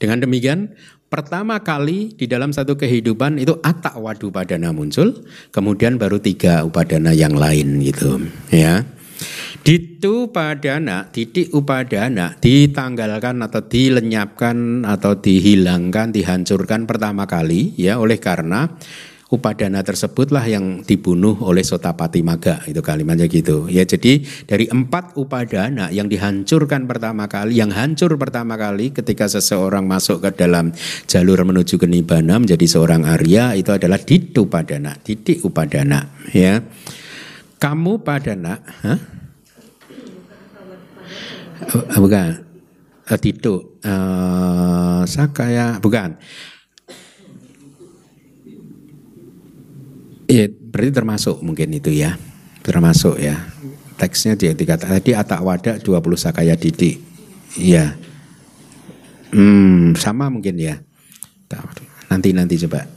dengan demikian pertama kali di dalam satu kehidupan itu atak wadu padana muncul, kemudian baru tiga upadana yang lain gitu, ya. Ditu padana, titik upadana ditanggalkan atau dilenyapkan atau dihilangkan, dihancurkan pertama kali ya oleh karena upadana tersebutlah yang dibunuh oleh Sotapati Maga itu kalimatnya gitu. Ya jadi dari empat upadana yang dihancurkan pertama kali yang hancur pertama kali ketika seseorang masuk ke dalam jalur menuju ke nibbana menjadi seorang Arya itu adalah ditu padana titik upadana ya kamu padana huh? Uh, bukan. Uh, Tito. Uh, Sakaya. Bukan. Ya, berarti termasuk mungkin itu ya. Termasuk ya. Teksnya dia dikatakan tadi atak wadah 20 sakaya didik. Iya. Hmm, sama mungkin ya. Nanti nanti coba.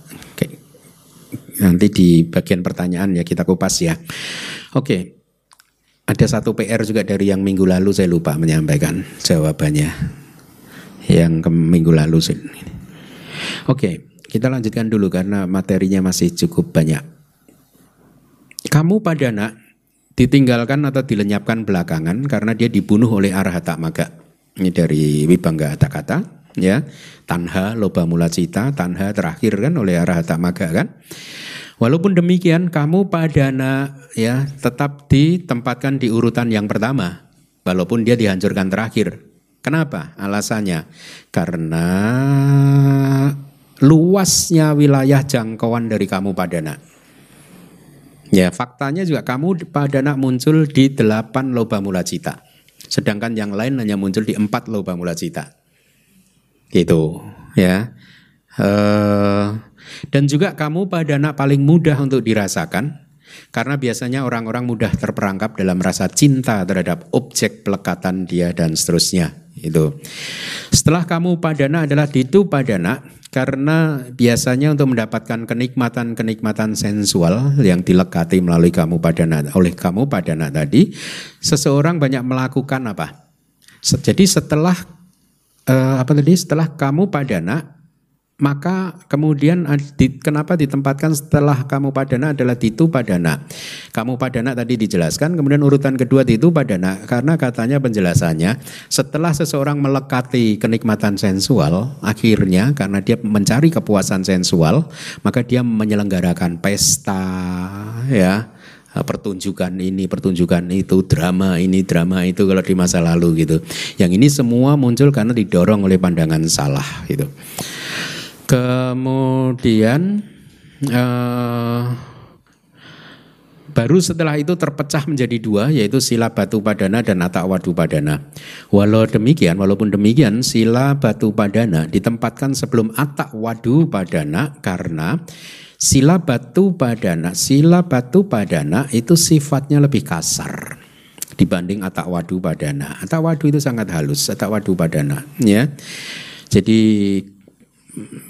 Nanti di bagian pertanyaan ya kita kupas ya. Oke. Ada satu PR juga dari yang minggu lalu saya lupa menyampaikan jawabannya. Yang ke minggu lalu. Oke, kita lanjutkan dulu karena materinya masih cukup banyak. kamu pada nak ditinggalkan atau dilenyapkan belakangan karena dia dibunuh oleh Arhata Maga. Ini dari Wibangga kata ya. Tanha loba mula cita, tanha terakhir kan oleh Arhata Maga kan. Walaupun demikian kamu pada nak ya tetap ditempatkan di urutan yang pertama walaupun dia dihancurkan terakhir. Kenapa? Alasannya karena luasnya wilayah jangkauan dari kamu pada nak. Ya, faktanya juga kamu pada nak muncul di delapan loba mula cita. Sedangkan yang lain hanya muncul di empat loba mula cita. Gitu, ya. Uh, dan juga kamu pada nak paling mudah untuk dirasakan karena biasanya orang-orang mudah terperangkap dalam rasa cinta terhadap objek pelekatan dia dan seterusnya. Itu. Setelah kamu padana adalah ditu padana, karena biasanya untuk mendapatkan kenikmatan-kenikmatan sensual yang dilekati melalui kamu padana oleh kamu padana tadi, seseorang banyak melakukan apa? Jadi setelah uh, apa tadi? Setelah kamu padana, maka kemudian kenapa ditempatkan setelah kamu padana adalah titu padana. Kamu padana tadi dijelaskan, kemudian urutan kedua titu padana karena katanya penjelasannya setelah seseorang melekati kenikmatan sensual, akhirnya karena dia mencari kepuasan sensual, maka dia menyelenggarakan pesta ya pertunjukan ini, pertunjukan itu, drama ini, drama itu kalau di masa lalu gitu. Yang ini semua muncul karena didorong oleh pandangan salah gitu. Kemudian uh, baru setelah itu terpecah menjadi dua yaitu sila batu padana dan atak wadu padana. Walau demikian, walaupun demikian sila batu padana ditempatkan sebelum atak wadu padana karena sila batu padana, sila batu padana itu sifatnya lebih kasar dibanding atak wadu padana. Atak wadu itu sangat halus, atak wadu padana, ya. Jadi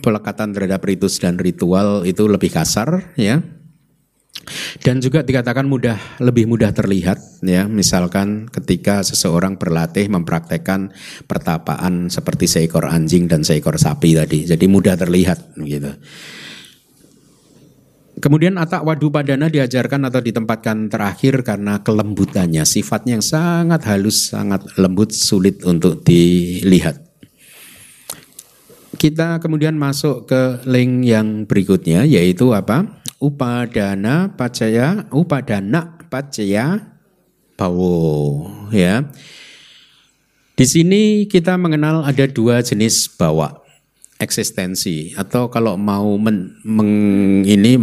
pelekatan terhadap ritus dan ritual itu lebih kasar ya. Dan juga dikatakan mudah lebih mudah terlihat ya. Misalkan ketika seseorang berlatih mempraktekkan pertapaan seperti seekor anjing dan seekor sapi tadi. Jadi mudah terlihat gitu Kemudian atak wadu padana diajarkan atau ditempatkan terakhir karena kelembutannya, sifatnya yang sangat halus, sangat lembut, sulit untuk dilihat. Kita kemudian masuk ke link yang berikutnya yaitu apa? Upadana pacaya, upadana pacaya bawo ya. Di sini kita mengenal ada dua jenis bawa eksistensi atau kalau mau men, meng, ini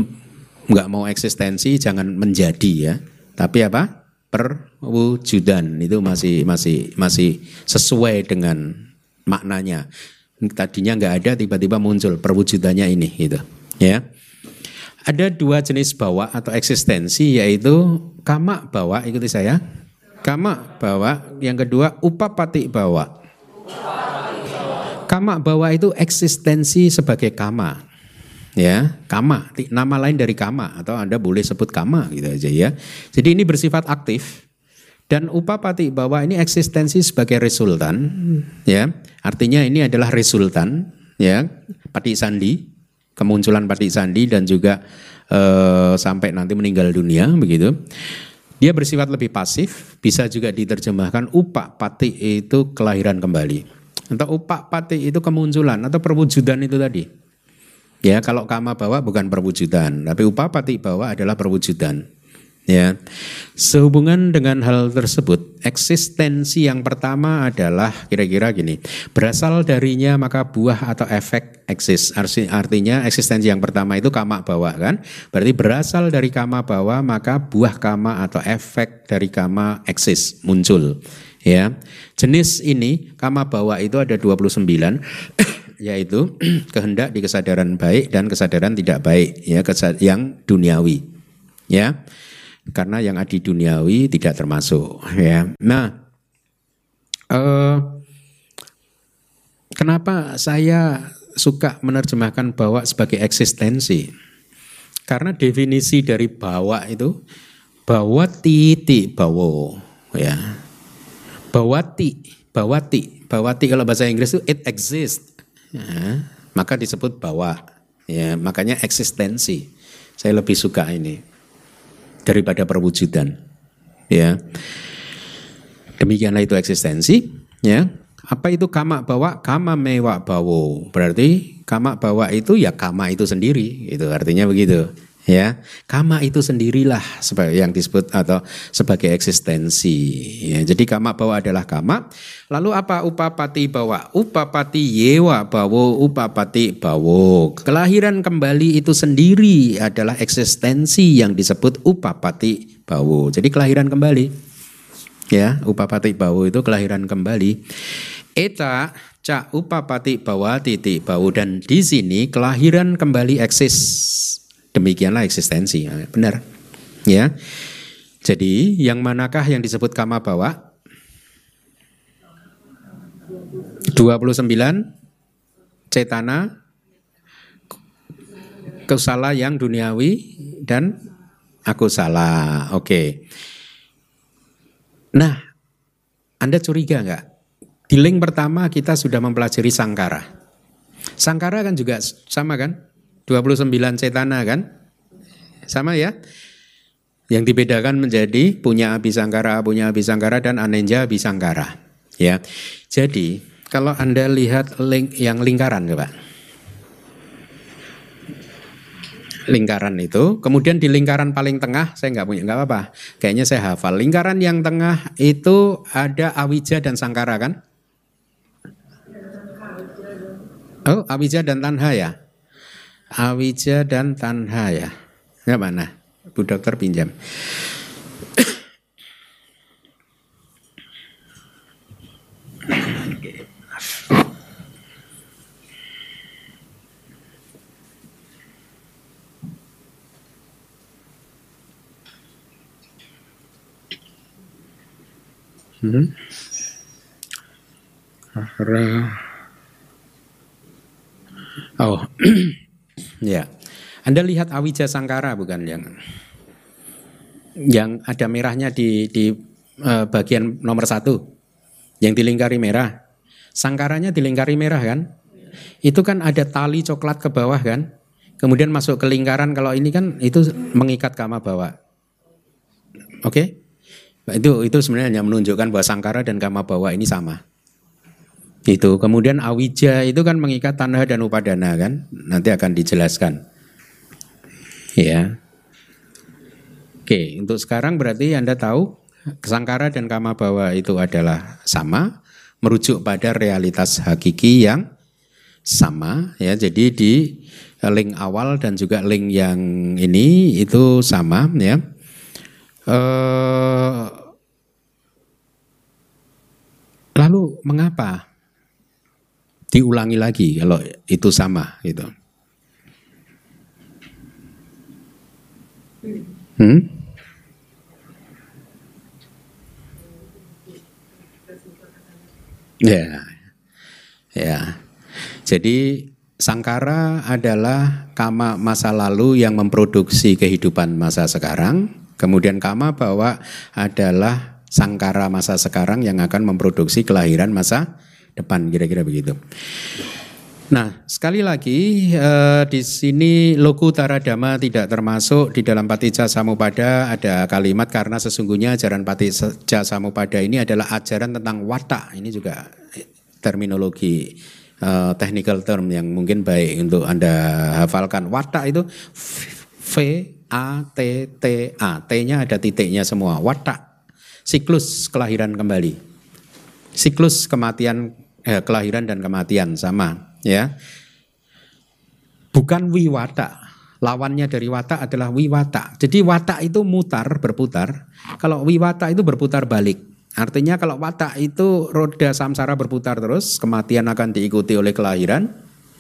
nggak mau eksistensi jangan menjadi ya. Tapi apa? Perwujudan. Itu masih masih masih sesuai dengan maknanya. Tadinya nggak ada tiba-tiba muncul perwujudannya ini gitu. Ya. Ada dua jenis bawa atau eksistensi yaitu kama bawa ikuti saya. Kama bawa yang kedua upapati bawa. Kama bawa itu eksistensi sebagai kama ya kama nama lain dari kama atau anda boleh sebut kama gitu aja ya jadi ini bersifat aktif dan upapati bahwa ini eksistensi sebagai resultan, ya artinya ini adalah resultan, ya pati sandi, kemunculan pati sandi dan juga eh, sampai nanti meninggal dunia begitu. Dia bersifat lebih pasif, bisa juga diterjemahkan upak pati itu kelahiran kembali. Atau upak pati itu kemunculan atau perwujudan itu tadi. Ya, kalau kama bawa bukan perwujudan, tapi upapati bawa adalah perwujudan. Ya, sehubungan dengan hal tersebut, eksistensi yang pertama adalah kira-kira gini, berasal darinya maka buah atau efek eksis. Artinya eksistensi yang pertama itu kama bawa kan, berarti berasal dari kama bawa maka buah kama atau efek dari kama eksis muncul. Ya, jenis ini kama bawa itu ada 29 yaitu kehendak di kesadaran baik dan kesadaran tidak baik ya yang duniawi ya karena yang adi duniawi tidak termasuk ya. Nah, eh, kenapa saya suka menerjemahkan bawa sebagai eksistensi? Karena definisi dari bawa itu bawa titik bawa ya. Bawati, bawati, bawati kalau bahasa Inggris itu it exists. Ya, maka disebut bawa. Ya, makanya eksistensi. Saya lebih suka ini. daripada perwujudan. Ya. Demikianlah itu eksistensi, ya. Apa itu kama bawa? Kama mewa bawo. Berarti kama bawa itu ya kama itu sendiri. Itu artinya begitu. Ya, kama itu sendirilah sebagai yang disebut atau sebagai eksistensi. Ya, jadi kama bawa adalah kama. Lalu apa upapati bawa? Upapati yewa bawo, upapati bawo. Kelahiran kembali itu sendiri adalah eksistensi yang disebut upapati bawo. Jadi kelahiran kembali. Ya, upapati bawo itu kelahiran kembali. Eta ca upapati bawa titik bau dan di sini kelahiran kembali eksis. Demikianlah eksistensi. Ya, benar. Ya. Jadi yang manakah yang disebut kama bawa? 29 cetana kusala yang duniawi dan aku salah. Oke. Nah, Anda curiga nggak? Di link pertama kita sudah mempelajari sangkara. Sangkara kan juga sama kan? 29 cetana kan? Sama ya? Yang dibedakan menjadi punya abisangkara, punya abisangkara dan anenja abisangkara. Ya. Jadi, kalau Anda lihat link yang lingkaran coba. lingkaran itu. Kemudian di lingkaran paling tengah saya nggak punya nggak apa-apa. Kayaknya saya hafal. Lingkaran yang tengah itu ada awija dan sangkara kan? Oh, Awija dan Tanha ya? Awija dan Tanha ya? Ya mana? Bu dokter pinjam. Hmm. Oh, ya. Anda lihat Awija Sangkara bukan yang yang ada merahnya di di uh, bagian nomor satu, yang dilingkari merah. Sangkaranya dilingkari merah kan? Itu kan ada tali coklat ke bawah kan? Kemudian masuk ke lingkaran kalau ini kan itu mengikat kama bawa. Oke? Okay? Itu itu sebenarnya hanya menunjukkan bahwa sangkara dan kama bawa ini sama. Itu kemudian awija itu kan mengikat tanah dan upadana kan? Nanti akan dijelaskan. Ya. Oke, untuk sekarang berarti Anda tahu kesangkara dan kama bawa itu adalah sama, merujuk pada realitas hakiki yang sama ya. Jadi di link awal dan juga link yang ini itu sama ya. Eh, lalu mengapa diulangi lagi kalau itu sama gitu. Hmm? Ya, ya. Jadi sangkara adalah kama masa lalu yang memproduksi kehidupan masa sekarang. Kemudian kama bahwa adalah sangkara masa sekarang yang akan memproduksi kelahiran masa depan kira-kira begitu. Nah, sekali lagi eh, di sini loku taradama tidak termasuk di dalam patija samupada ada kalimat karena sesungguhnya ajaran patija samupada ini adalah ajaran tentang watak. Ini juga terminologi eh, technical term yang mungkin baik untuk Anda hafalkan. Watak itu V A T T A. T-nya ada titiknya semua. Watak. Siklus kelahiran kembali. Siklus kematian eh, kelahiran dan kematian sama ya. Bukan wiwata. Lawannya dari wata adalah wiwata. Jadi wata itu mutar berputar. Kalau wiwata itu berputar balik. Artinya kalau wata itu roda samsara berputar terus kematian akan diikuti oleh kelahiran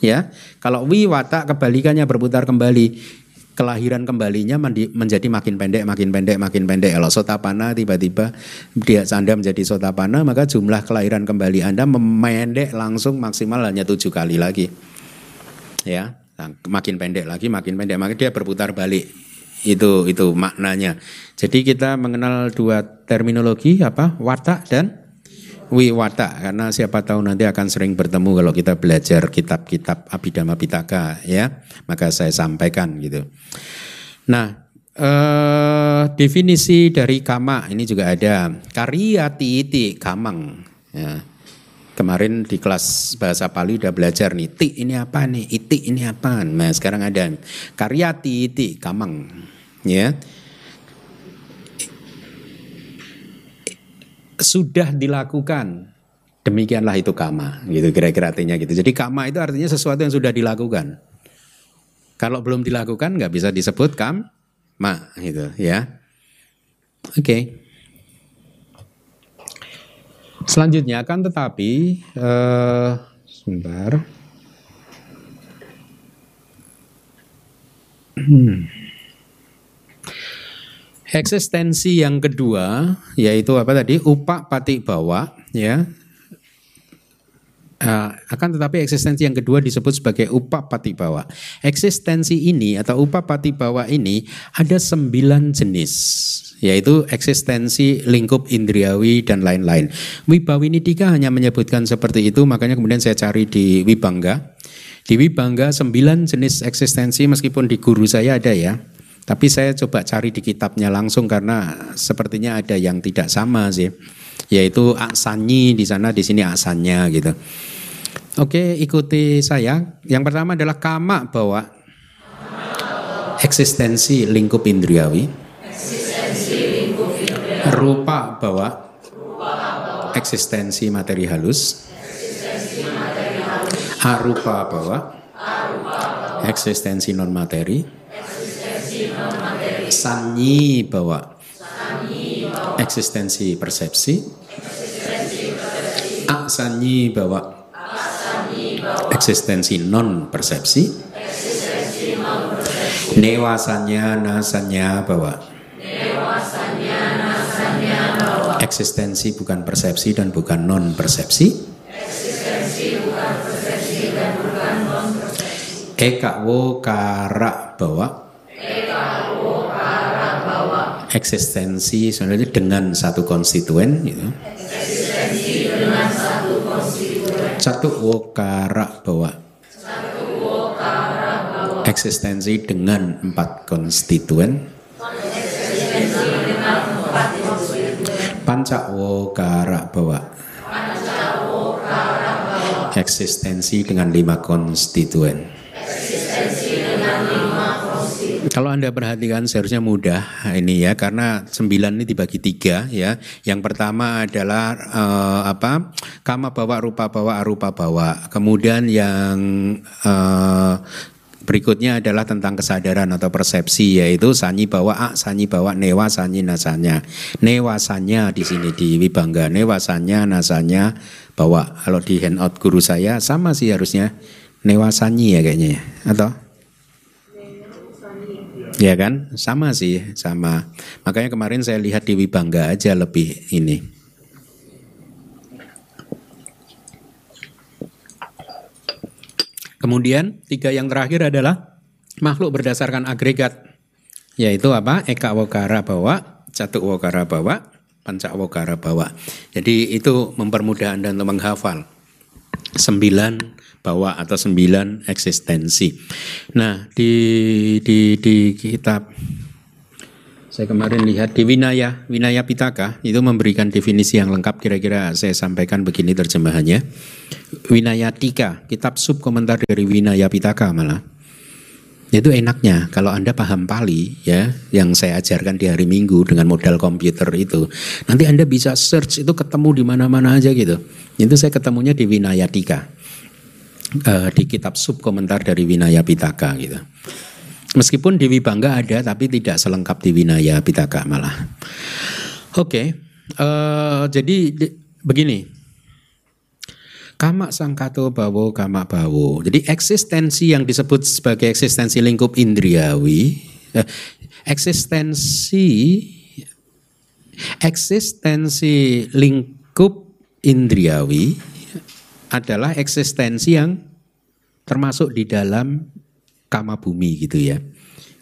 ya. Kalau wiwata kebalikannya berputar kembali kelahiran kembalinya menjadi makin pendek, makin pendek, makin pendek. Kalau sotapana tiba-tiba dia Anda menjadi sotapana, maka jumlah kelahiran kembali Anda memendek langsung maksimal hanya tujuh kali lagi. Ya, nah, makin pendek lagi, makin pendek, makin dia berputar balik. Itu itu maknanya. Jadi kita mengenal dua terminologi apa? Watak dan wiwata karena siapa tahu nanti akan sering bertemu kalau kita belajar kitab-kitab Abhidhamma Pitaka ya maka saya sampaikan gitu. Nah uh, definisi dari kama ini juga ada. Karyati iti kamang. Ya. Kemarin di kelas bahasa Pali udah belajar nih, ti ini apa nih, iti ini apa. Nah sekarang ada karyati iti kamang. Ya. Sudah dilakukan, demikianlah itu kama, gitu kira-kira artinya gitu. Jadi kama itu artinya sesuatu yang sudah dilakukan. Kalau belum dilakukan nggak bisa disebut kam, ma gitu ya. Oke. Okay. Selanjutnya akan tetapi uh, sebentar. Hmm. Eksistensi yang kedua yaitu apa tadi upak pati bawa ya Uh, akan tetapi eksistensi yang kedua disebut sebagai upa pati bawa. Eksistensi ini atau upa pati bawa ini ada sembilan jenis yaitu eksistensi lingkup indriawi dan lain-lain. Wibawinidika hanya menyebutkan seperti itu makanya kemudian saya cari di Wibangga. Di Wibangga sembilan jenis eksistensi meskipun di guru saya ada ya. Tapi saya coba cari di kitabnya langsung karena sepertinya ada yang tidak sama sih. Yaitu aksanyi di sana di sini aksannya gitu. Oke, ikuti saya. Yang pertama adalah kama bawa eksistensi lingkup indriawi. Rupa bawa eksistensi materi halus. Arupa bawa eksistensi non materi. Sanyi bawa eksistensi persepsi. Aksanyi bawa eksistensi non persepsi, newasanya nasanya bahwa eksistensi bukan persepsi dan bukan non persepsi. Eka wo kara bahwa eksistensi sebenarnya dengan satu konstituen gitu. Satu wokara bawa. Eksistensi dengan empat konstituen. Panca wokara bawa. Eksistensi dengan lima konstituen. Kalau Anda perhatikan seharusnya mudah ini ya karena sembilan ini dibagi tiga ya. Yang pertama adalah uh, apa? Kama bawa, rupa bawa, arupa bawa. Kemudian yang uh, Berikutnya adalah tentang kesadaran atau persepsi yaitu sanyi bawa a, sanyi bawa newa, sanyi nasanya. Newasanya di sini di Wibangga, newasanya nasanya bawa. Kalau di handout guru saya sama sih harusnya newasanyi ya kayaknya ya. Atau Ya kan? Sama sih, sama. Makanya kemarin saya lihat di Wibangga aja lebih ini. Kemudian tiga yang terakhir adalah makhluk berdasarkan agregat. Yaitu apa? Eka wokara bawa, catuk wokara bawa, pancak wokara bawa. Jadi itu mempermudah Anda untuk menghafal. Sembilan bawa atau sembilan eksistensi. Nah di di di kitab saya kemarin lihat di Winaya Winaya Pitaka itu memberikan definisi yang lengkap kira-kira saya sampaikan begini terjemahannya. Winaya Tika kitab sub komentar dari Winaya Pitaka malah. Itu enaknya kalau Anda paham Pali ya yang saya ajarkan di hari Minggu dengan modal komputer itu. Nanti Anda bisa search itu ketemu di mana-mana aja gitu. Itu saya ketemunya di Winaya Tika uh, di kitab sub komentar dari Winaya Pitaka gitu. Meskipun di Wibangga ada tapi tidak selengkap di Winaya Pitaka malah. Oke, okay. uh, eh, jadi di, begini. Kama sangkato bawo kama bawo. Jadi eksistensi yang disebut sebagai eksistensi lingkup indriawi, eh, eksistensi eksistensi lingkup indriawi adalah eksistensi yang termasuk di dalam kama bumi gitu ya.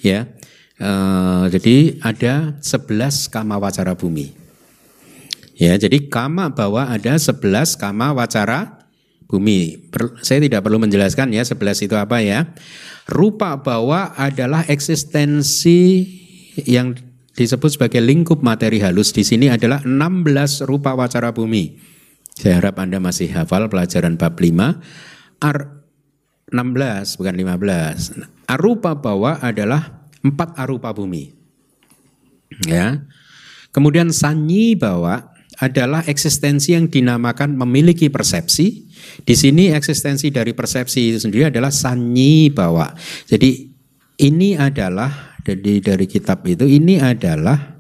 Ya. E, jadi ada 11 kama wacara bumi. Ya, jadi kama bahwa ada 11 kama wacara bumi. Saya tidak perlu menjelaskan ya 11 itu apa ya. Rupa bahwa adalah eksistensi yang disebut sebagai lingkup materi halus di sini adalah 16 rupa wacara bumi. Saya harap Anda masih hafal pelajaran bab 5. Ar 16 bukan 15. Arupa bawah adalah empat arupa bumi. Ya. Kemudian sanyi bawah adalah eksistensi yang dinamakan memiliki persepsi. Di sini eksistensi dari persepsi itu sendiri adalah sanyi bawah. Jadi ini adalah dari dari kitab itu ini adalah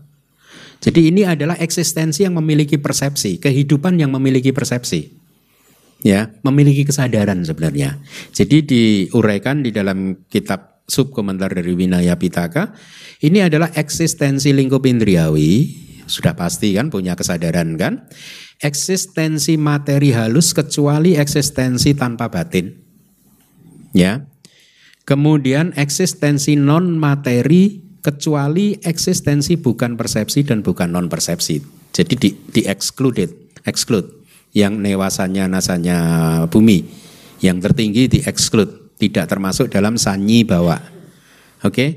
jadi ini adalah eksistensi yang memiliki persepsi, kehidupan yang memiliki persepsi ya memiliki kesadaran sebenarnya. Jadi diuraikan di dalam kitab sub komentar dari Winaya Pitaka ini adalah eksistensi lingkup indriawi sudah pasti kan punya kesadaran kan eksistensi materi halus kecuali eksistensi tanpa batin ya kemudian eksistensi non materi kecuali eksistensi bukan persepsi dan bukan non persepsi jadi di, di excluded exclude yang newasanya nasanya bumi. Yang tertinggi di exclude, tidak termasuk dalam sanyi bawa. Oke. Okay?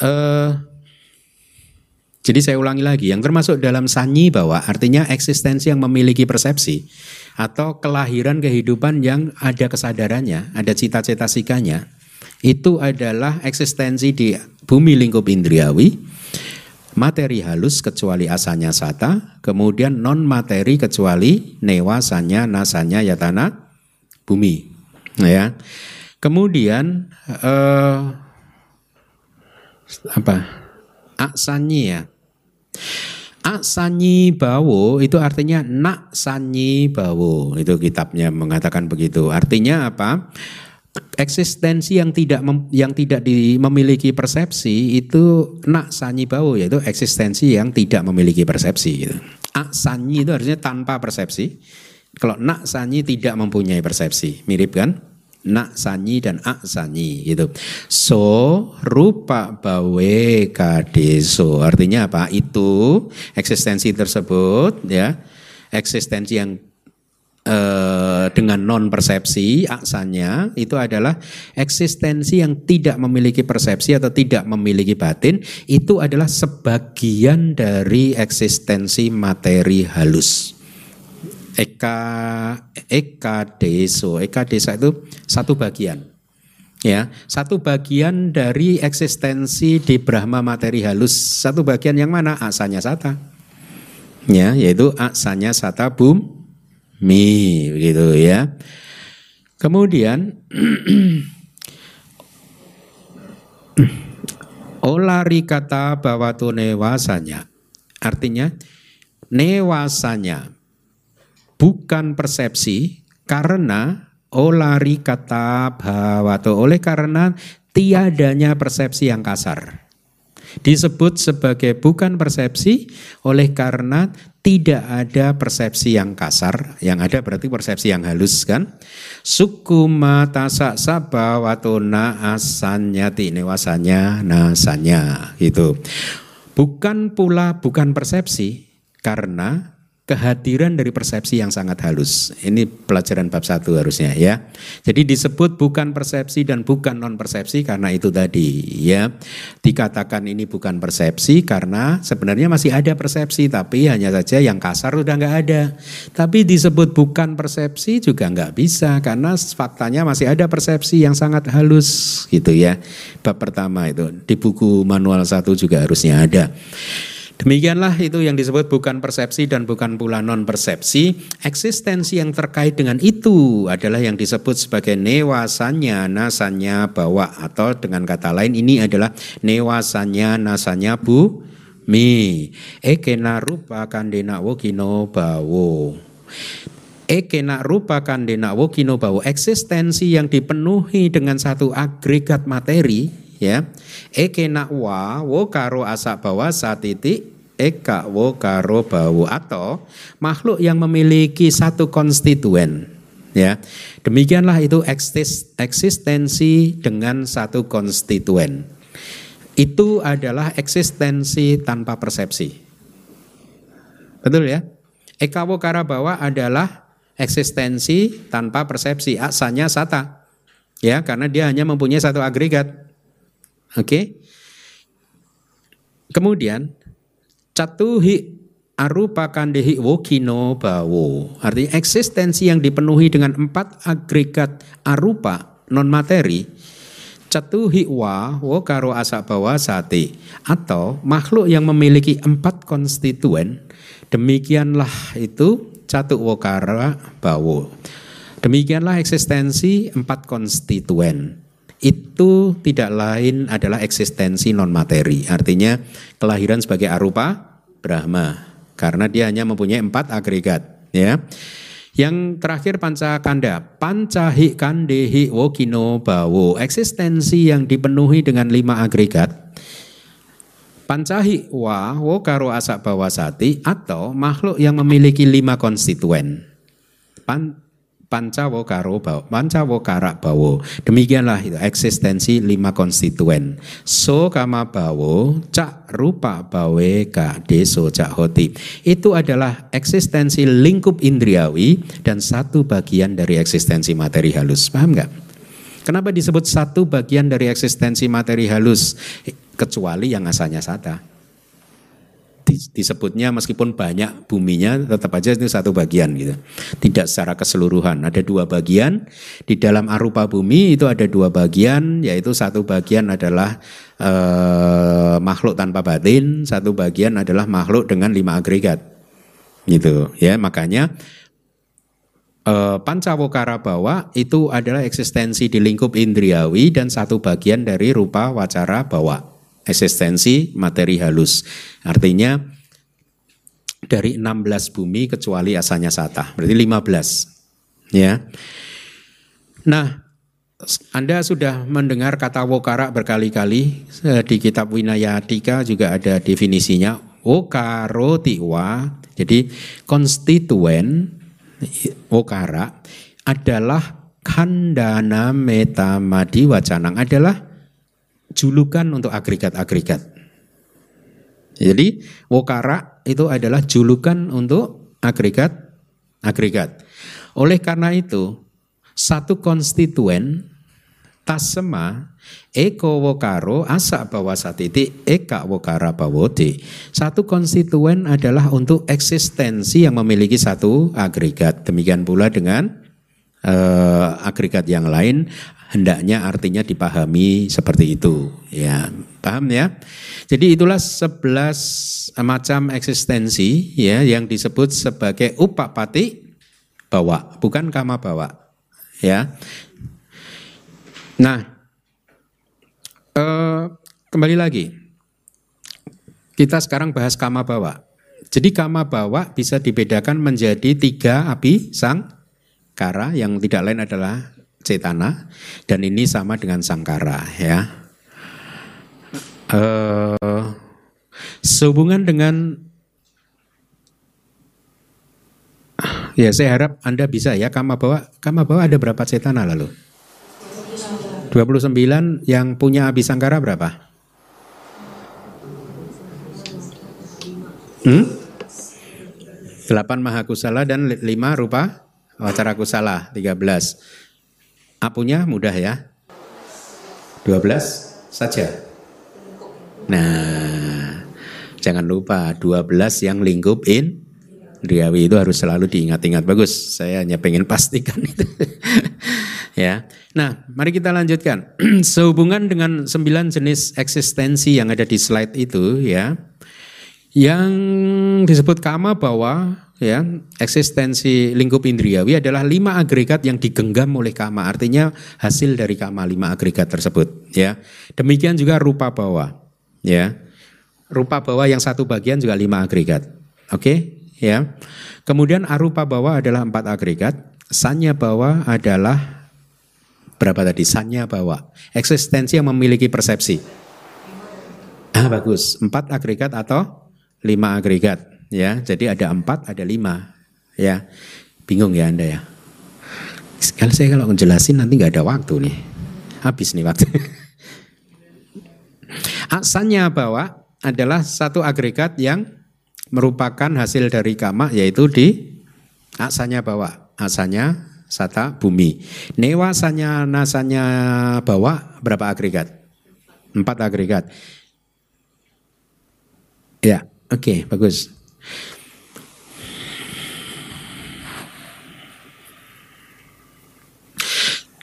Uh, eh, jadi saya ulangi lagi, yang termasuk dalam sanyi bawa artinya eksistensi yang memiliki persepsi atau kelahiran kehidupan yang ada kesadarannya, ada cita-cita sikanya, itu adalah eksistensi di bumi lingkup indriawi materi halus kecuali asanya sata, kemudian non materi kecuali newasanya nasanya yatana bumi. Ya. Kemudian eh, apa? Aksanyi ya. Aksanyi bawo itu artinya nak sanyi bawo. Itu kitabnya mengatakan begitu. Artinya apa? eksistensi yang tidak mem, yang tidak di, memiliki persepsi itu nak sanyi bau yaitu eksistensi yang tidak memiliki persepsi gitu. A sanyi itu harusnya tanpa persepsi. Kalau nak sanyi tidak mempunyai persepsi, mirip kan? Nak sanyi dan a sanyi gitu. So rupa bawe kadeso artinya apa? Itu eksistensi tersebut ya eksistensi yang eh, dengan non persepsi aksanya itu adalah eksistensi yang tidak memiliki persepsi atau tidak memiliki batin itu adalah sebagian dari eksistensi materi halus. Eka eka deso, eka desa itu satu bagian. Ya, satu bagian dari eksistensi di Brahma materi halus. Satu bagian yang mana? Aksanya sata. Ya, yaitu aksanya sata bum mi begitu ya. Kemudian olari kata bahwa tu newasanya artinya newasanya bukan persepsi karena olari kata bahwa tu oleh karena tiadanya persepsi yang kasar disebut sebagai bukan persepsi oleh karena tidak ada persepsi yang kasar, yang ada berarti persepsi yang halus kan. Sukuma tasak saba watuna asanyati newasanya nasanya gitu. Bukan pula bukan persepsi karena kehadiran dari persepsi yang sangat halus. Ini pelajaran bab satu harusnya ya. Jadi disebut bukan persepsi dan bukan non persepsi karena itu tadi ya. Dikatakan ini bukan persepsi karena sebenarnya masih ada persepsi tapi hanya saja yang kasar sudah nggak ada. Tapi disebut bukan persepsi juga nggak bisa karena faktanya masih ada persepsi yang sangat halus gitu ya. Bab pertama itu di buku manual satu juga harusnya ada. Demikianlah itu yang disebut bukan persepsi dan bukan pula non persepsi. Eksistensi yang terkait dengan itu adalah yang disebut sebagai newasanya, nasanya, bawa atau dengan kata lain ini adalah newasanya, nasanya bu mi. Ekena rupa kandena wokino bawo. Ekena rupa kandena wokino bawo. Eksistensi yang dipenuhi dengan satu agregat materi ya. Eke nakwa wo karo asak bawa saat titik eka wo karo bawu atau makhluk yang memiliki satu konstituen. Ya. Demikianlah itu eksistensi dengan satu konstituen. Itu adalah eksistensi tanpa persepsi. Betul ya? Eka wo karo bawa adalah eksistensi tanpa persepsi. Asalnya sata. Ya karena dia hanya mempunyai satu agregat Oke. Okay? kemudian catuhi arupa kandehi wokino bawo. Artinya eksistensi yang dipenuhi dengan empat agregat arupa non materi catuhi wa wo karo asa bawa sate atau makhluk yang memiliki empat konstituen demikianlah itu catu wokara bawo demikianlah eksistensi empat konstituen itu tidak lain adalah eksistensi non materi. Artinya kelahiran sebagai arupa Brahma karena dia hanya mempunyai empat agregat. Ya. Yang terakhir pancakanda, pancahi kandehi wokino bawo, eksistensi yang dipenuhi dengan lima agregat. Pancahi wa karo asak bawasati atau makhluk yang memiliki lima konstituen. Pancawo karo bawo, pancawo karak bawo. Demikianlah itu eksistensi lima konstituen. So kama bawo, cak rupa bawe ka deso cak hoti. Itu adalah eksistensi lingkup indriawi dan satu bagian dari eksistensi materi halus. Paham nggak? Kenapa disebut satu bagian dari eksistensi materi halus? Kecuali yang asalnya sata disebutnya meskipun banyak buminya tetap aja itu satu bagian gitu. Tidak secara keseluruhan. Ada dua bagian di dalam arupa bumi itu ada dua bagian yaitu satu bagian adalah eh, makhluk tanpa batin, satu bagian adalah makhluk dengan lima agregat. Gitu ya. Makanya eh, Pancawokara bawa itu adalah eksistensi di lingkup indriawi dan satu bagian dari rupa wacara bawa eksistensi materi halus. Artinya dari 16 bumi kecuali asalnya sata, berarti 15. Ya. Nah, anda sudah mendengar kata wokara berkali-kali eh, di kitab Winayatika juga ada definisinya wokaro tiwa. Jadi konstituen wokara adalah kandana metamadi wacanang adalah julukan untuk agregat-agregat. Jadi wokara itu adalah julukan untuk agregat-agregat. Oleh karena itu, satu konstituen tasema eko wokaro asa bawasatiti eka wokara bawode. Satu konstituen adalah untuk eksistensi yang memiliki satu agregat. Demikian pula dengan uh, agregat yang lain hendaknya artinya dipahami seperti itu. Ya paham ya? Jadi itulah sebelas macam eksistensi ya yang disebut sebagai upapati bawa bukan kama bawa ya. Nah eh, kembali lagi. Kita sekarang bahas kama bawa jadi kama bawa bisa dibedakan menjadi tiga api sang kara yang tidak lain adalah cetana dan ini sama dengan sangkara ya. Uh, sehubungan dengan ya saya harap Anda bisa ya kama bawa kama bawa ada berapa cetana lalu? 29 yang punya abisangkara berapa? Hmm? 8 mahakusala dan 5 rupa wacara kusala 13. Apunya mudah ya. 12 saja. Nah, jangan lupa 12 yang lingkup in Riawi itu harus selalu diingat-ingat. Bagus, saya hanya pengen pastikan itu. ya. Nah, mari kita lanjutkan. Sehubungan dengan sembilan jenis eksistensi yang ada di slide itu ya. Yang disebut kama bahwa ya eksistensi lingkup indriawi adalah lima agregat yang digenggam oleh kama. Artinya hasil dari kama lima agregat tersebut ya. Demikian juga rupa bawah ya. Rupa bawah yang satu bagian juga lima agregat oke okay? ya. Kemudian arupa bawah adalah empat agregat. Sanya bawah adalah berapa tadi? Sanya bawah. Eksistensi yang memiliki persepsi. Ah bagus. Empat agregat atau lima agregat ya. Jadi ada empat, ada lima, ya. Bingung ya anda ya. Sekali saya kalau menjelasin nanti nggak ada waktu nih, habis nih waktu. Asalnya bahwa adalah satu agregat yang merupakan hasil dari kama yaitu di asalnya bawa asalnya sata bumi. Newasanya nasanya bawa berapa agregat? Empat agregat. Ya, oke, okay, bagus.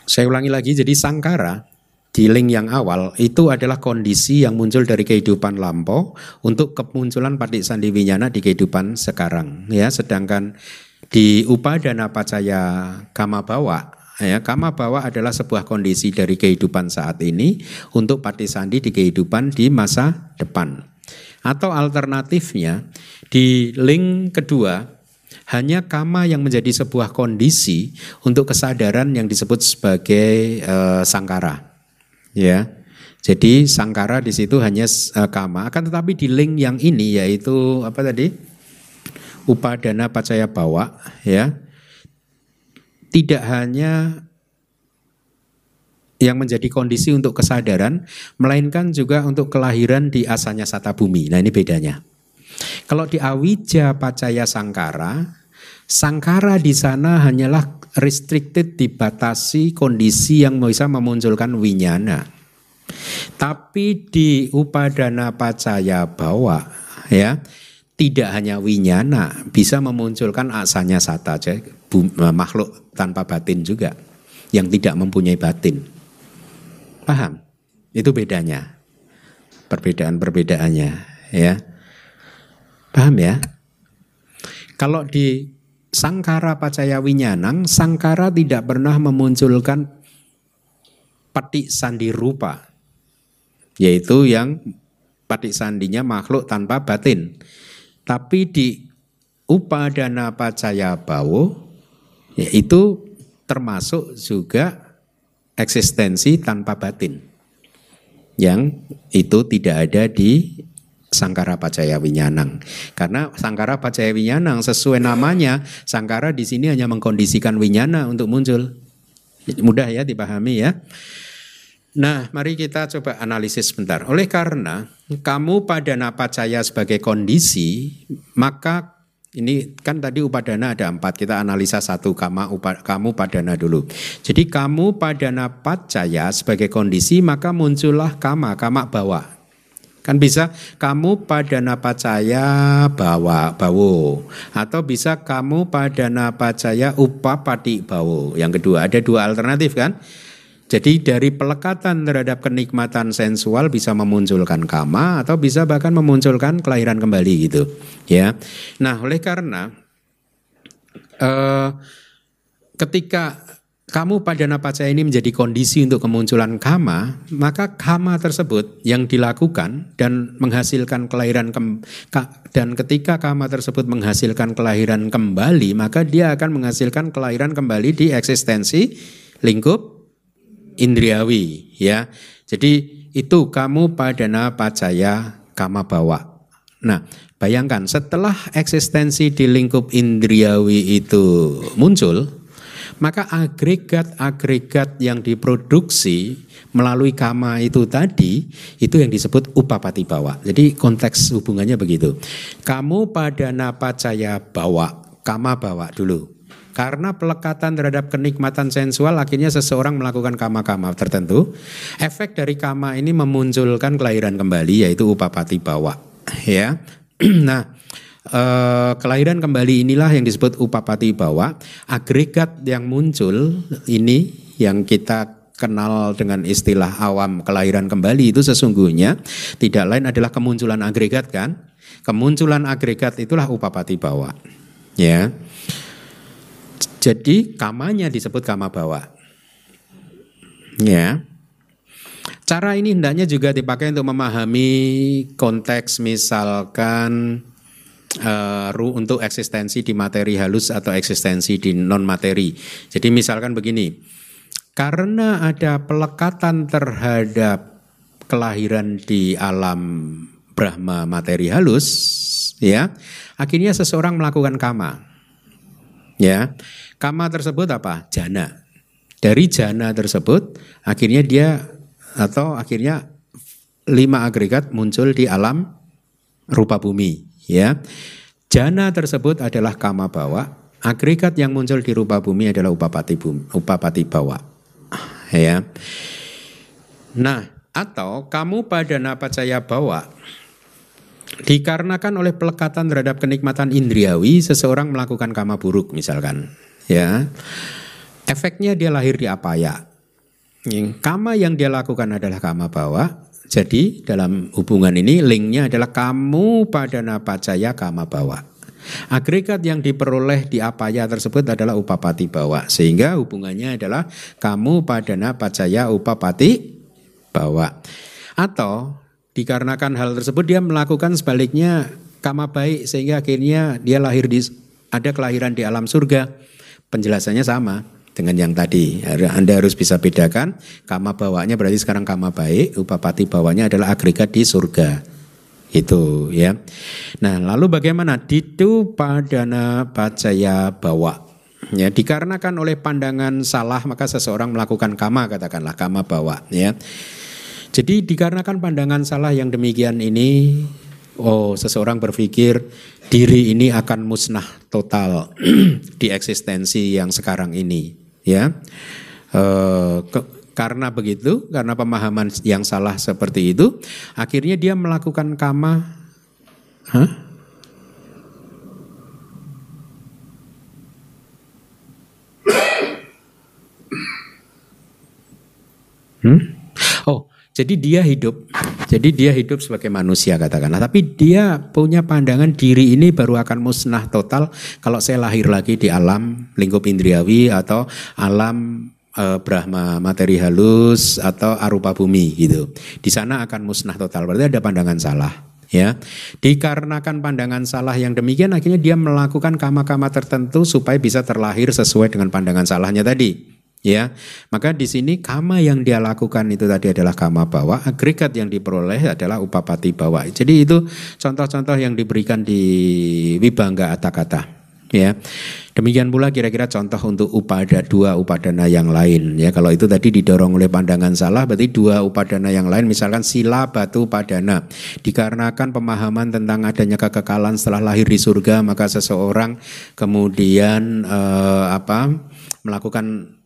Saya ulangi lagi, jadi sangkara di link yang awal itu adalah kondisi yang muncul dari kehidupan lampau untuk kemunculan patik sandi winyana di kehidupan sekarang ya. Sedangkan di upadana pacaya kama bawa ya kama bawa adalah sebuah kondisi dari kehidupan saat ini untuk patik sandi di kehidupan di masa depan atau alternatifnya di link kedua hanya kama yang menjadi sebuah kondisi untuk kesadaran yang disebut sebagai uh, sangkara ya. Jadi sangkara di situ hanya uh, kama, akan tetapi di link yang ini yaitu apa tadi? Upadana pacaya bawa ya. Tidak hanya yang menjadi kondisi untuk kesadaran, melainkan juga untuk kelahiran di asanya sata bumi. Nah ini bedanya. Kalau di awija pacaya sangkara, sangkara di sana hanyalah restricted dibatasi kondisi yang bisa memunculkan winyana. Tapi di upadana pacaya bawa ya tidak hanya winyana bisa memunculkan asanya sata makhluk tanpa batin juga yang tidak mempunyai batin. Paham? Itu bedanya. Perbedaan-perbedaannya ya. Paham ya? Kalau di Sangkara Pacaya Winyanang, Sangkara tidak pernah memunculkan patik sandi rupa, yaitu yang patik sandinya makhluk tanpa batin. Tapi di Upadana Pacaya Bawo, yaitu termasuk juga eksistensi tanpa batin. Yang itu tidak ada di Sangkara Pacaya Winyanang. Karena Sangkara Pacaya Winyanang sesuai namanya, Sangkara di sini hanya mengkondisikan winyana untuk muncul. Mudah ya dipahami ya. Nah, mari kita coba analisis sebentar. Oleh karena kamu pada napacaya sebagai kondisi, maka ini kan tadi upadana ada empat, kita analisa satu kama upa, kamu padana dulu. Jadi kamu padana pacaya sebagai kondisi, maka muncullah kama, kama bawa. Kan bisa kamu pada napacaya bawa bawo atau bisa kamu pada napacaya upapati bawo. Yang kedua ada dua alternatif kan? Jadi dari pelekatan terhadap kenikmatan sensual bisa memunculkan kama atau bisa bahkan memunculkan kelahiran kembali gitu, ya. Nah, oleh karena uh, ketika kamu pada napacaya ini menjadi kondisi untuk kemunculan kama, maka kama tersebut yang dilakukan dan menghasilkan kelahiran kem, dan ketika kama tersebut menghasilkan kelahiran kembali, maka dia akan menghasilkan kelahiran kembali di eksistensi lingkup indriawi, ya. Jadi itu kamu pada napacaya kama bawa. Nah, bayangkan setelah eksistensi di lingkup indriawi itu muncul, maka agregat-agregat yang diproduksi melalui kama itu tadi itu yang disebut upapati bawa. Jadi konteks hubungannya begitu. Kamu pada napacaya bawa, kama bawa dulu. Karena pelekatan terhadap kenikmatan sensual akhirnya seseorang melakukan kama-kama tertentu. Efek dari kama ini memunculkan kelahiran kembali yaitu upapati bawa. Ya. nah, Uh, kelahiran kembali inilah yang disebut upapati bawa. Agregat yang muncul ini yang kita kenal dengan istilah awam kelahiran kembali itu sesungguhnya tidak lain adalah kemunculan agregat kan? Kemunculan agregat itulah upapati bawa. Ya. Jadi kamanya disebut kama bawa. Ya. Cara ini hendaknya juga dipakai untuk memahami konteks misalkan uh, untuk eksistensi di materi halus atau eksistensi di non materi. Jadi misalkan begini, karena ada pelekatan terhadap kelahiran di alam Brahma materi halus, ya, akhirnya seseorang melakukan kama. Ya, kama tersebut apa? Jana. Dari jana tersebut, akhirnya dia atau akhirnya lima agregat muncul di alam rupa bumi ya. Jana tersebut adalah kama bawa, agregat yang muncul di rupa bumi adalah upapati bumi, upapati bawa. Ya. Nah, atau kamu pada napacaya bawa Dikarenakan oleh pelekatan terhadap kenikmatan indriawi, seseorang melakukan kama buruk misalkan, ya. Efeknya dia lahir di apa ya? Kama yang dia lakukan adalah kama bawa. Jadi dalam hubungan ini linknya adalah kamu pada napacaya kama bawa. Agregat yang diperoleh di apaya tersebut adalah upapati bawa. Sehingga hubungannya adalah kamu pada napacaya upapati bawa. Atau dikarenakan hal tersebut dia melakukan sebaliknya kama baik sehingga akhirnya dia lahir di ada kelahiran di alam surga. Penjelasannya sama dengan yang tadi. Anda harus bisa bedakan kama bawanya berarti sekarang kama baik, upapati bawanya adalah agregat di surga. Itu ya. Nah, lalu bagaimana ditu padana pacaya bawa? Ya, dikarenakan oleh pandangan salah maka seseorang melakukan kama katakanlah kama bawa ya. Jadi dikarenakan pandangan salah yang demikian ini oh seseorang berpikir diri ini akan musnah total di eksistensi yang sekarang ini ya e, ke, karena begitu karena pemahaman yang salah seperti itu akhirnya dia melakukan kama Hah? Hmm? Oh, jadi dia hidup. Jadi dia hidup sebagai manusia katakanlah. Tapi dia punya pandangan diri ini baru akan musnah total kalau saya lahir lagi di alam lingkup indriawi atau alam eh, Brahma materi halus atau arupa bumi gitu. Di sana akan musnah total. Berarti ada pandangan salah ya. Dikarenakan pandangan salah yang demikian akhirnya dia melakukan kama-kama tertentu supaya bisa terlahir sesuai dengan pandangan salahnya tadi ya maka di sini kama yang dia lakukan itu tadi adalah kama bawa. Agregat yang diperoleh adalah upapati bawa. Jadi itu contoh-contoh yang diberikan di wibangga kata ya demikian pula kira-kira contoh untuk upada dua upadana yang lain. Ya kalau itu tadi didorong oleh pandangan salah berarti dua upadana yang lain misalkan sila batu padana. Dikarenakan pemahaman tentang adanya kekekalan setelah lahir di surga maka seseorang kemudian eh, apa melakukan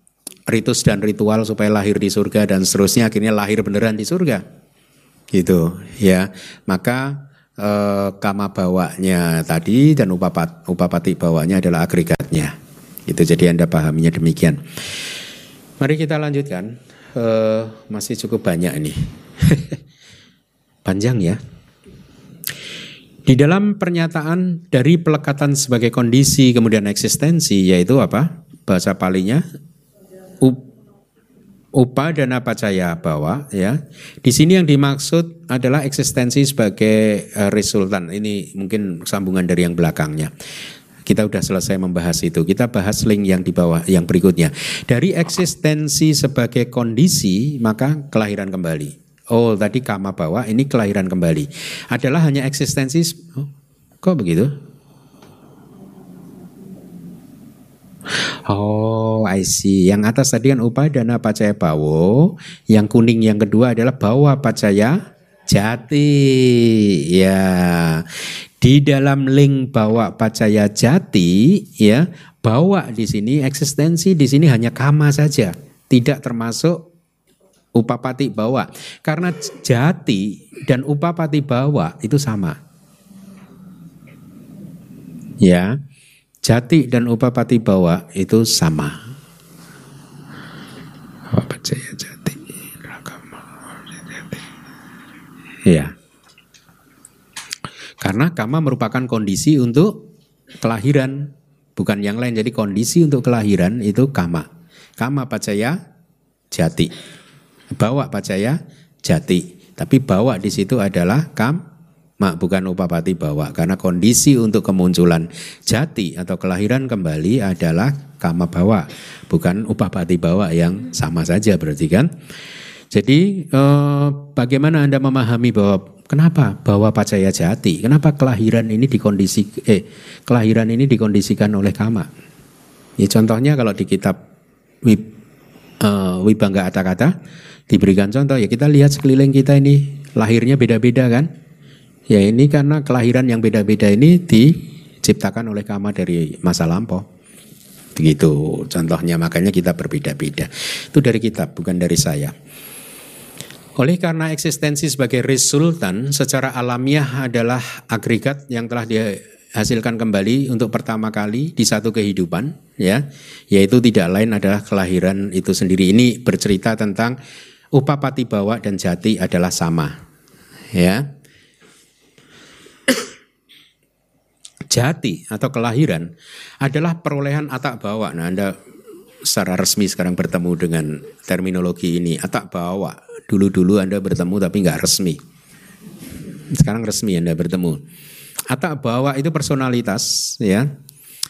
ritus dan ritual supaya lahir di surga dan seterusnya akhirnya lahir beneran di surga. Gitu ya. Maka eh, kama bawanya tadi dan upapat, upapati bawanya adalah agregatnya. Itu jadi anda pahaminya demikian. Mari kita lanjutkan. Eh, masih cukup banyak ini. Panjang ya. Di dalam pernyataan dari pelekatan sebagai kondisi kemudian eksistensi yaitu apa? Bahasa palinya upadana pacaya bawa ya. Di sini yang dimaksud adalah eksistensi sebagai uh, resultan. Ini mungkin sambungan dari yang belakangnya. Kita sudah selesai membahas itu. Kita bahas link yang di bawah yang berikutnya. Dari eksistensi sebagai kondisi maka kelahiran kembali. Oh, tadi kama bawa ini kelahiran kembali. Adalah hanya eksistensi oh, kok begitu? Oh, I see. Yang atas tadi kan upadana pacaya bawo, yang kuning yang kedua adalah bawa pacaya jati. Ya. Di dalam link bawa pacaya jati, ya, bawa di sini eksistensi di sini hanya kama saja, tidak termasuk upapati bawa. Karena jati dan upapati bawa itu sama. Ya. Jati dan upapati bawa itu sama. Apa jaya jati? Ya. Karena kama merupakan kondisi untuk kelahiran, bukan yang lain. Jadi kondisi untuk kelahiran itu kama. Kama pacaya jati. Bawa pacaya jati. Tapi bawa di situ adalah kam mak bukan upapati bawa karena kondisi untuk kemunculan jati atau kelahiran kembali adalah kama bawa bukan upapati bawa yang sama saja berarti kan? Jadi eh, bagaimana anda memahami bahwa kenapa bawa pacaya jati? Kenapa kelahiran ini dikondisi eh kelahiran ini dikondisikan oleh kama? Ya contohnya kalau di kitab Wib, uh, Wibangga Kata-Kata diberikan contoh ya kita lihat sekeliling kita ini lahirnya beda-beda kan Ya ini karena kelahiran yang beda-beda ini diciptakan oleh kama dari masa lampau. Begitu contohnya makanya kita berbeda-beda. Itu dari kitab bukan dari saya. Oleh karena eksistensi sebagai resultan secara alamiah adalah agregat yang telah dihasilkan kembali untuk pertama kali di satu kehidupan, ya, yaitu tidak lain adalah kelahiran itu sendiri. Ini bercerita tentang upapati bawa dan jati adalah sama, ya. Jati atau kelahiran adalah perolehan atak bawa. Nah, Anda secara resmi sekarang bertemu dengan terminologi ini atak bawa Dulu-dulu Anda bertemu tapi nggak resmi. Sekarang resmi Anda bertemu. Atau bawa itu personalitas ya.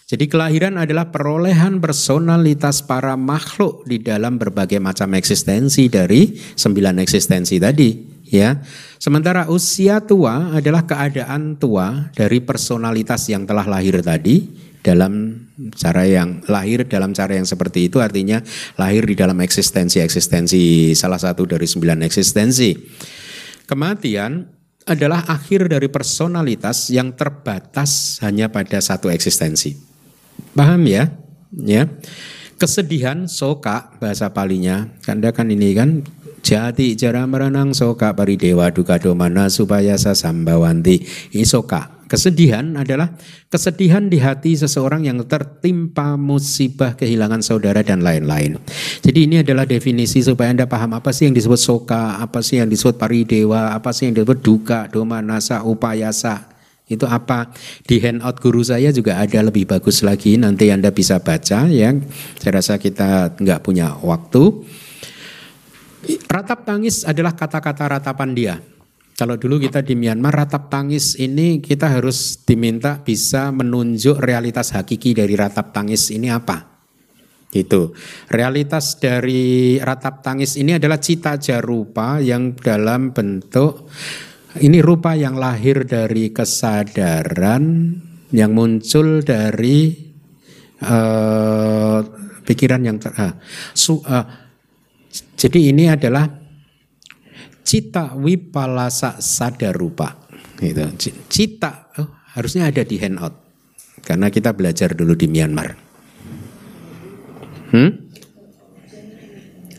Jadi kelahiran adalah perolehan personalitas para makhluk di dalam berbagai macam eksistensi dari sembilan eksistensi tadi ya. Sementara usia tua adalah keadaan tua dari personalitas yang telah lahir tadi dalam cara yang lahir dalam cara yang seperti itu artinya lahir di dalam eksistensi-eksistensi salah satu dari sembilan eksistensi. Kematian adalah akhir dari personalitas yang terbatas hanya pada satu eksistensi. Paham ya? Ya. Kesedihan soka bahasa palinya. Anda kan ini kan jati jara merenang soka paridewa duka domana supaya sasambawanti. Soka Kesedihan adalah kesedihan di hati seseorang yang tertimpa musibah kehilangan saudara dan lain-lain. Jadi ini adalah definisi supaya Anda paham apa sih yang disebut soka, apa sih yang disebut paridewa, apa sih yang disebut duka, doma, nasa, upayasa. Itu apa? Di handout guru saya juga ada lebih bagus lagi, nanti Anda bisa baca ya. Saya rasa kita nggak punya waktu. Ratap tangis adalah kata-kata ratapan dia. Kalau dulu kita di Myanmar ratap tangis ini kita harus diminta bisa menunjuk realitas hakiki dari ratap tangis ini apa. Itu. Realitas dari ratap tangis ini adalah cita jarupa yang dalam bentuk ini rupa yang lahir dari kesadaran yang muncul dari uh, pikiran yang ter, uh, su, uh, jadi ini adalah cita wipalasa sadarupa gitu. Cita oh, harusnya ada di handout karena kita belajar dulu di Myanmar. Hmm?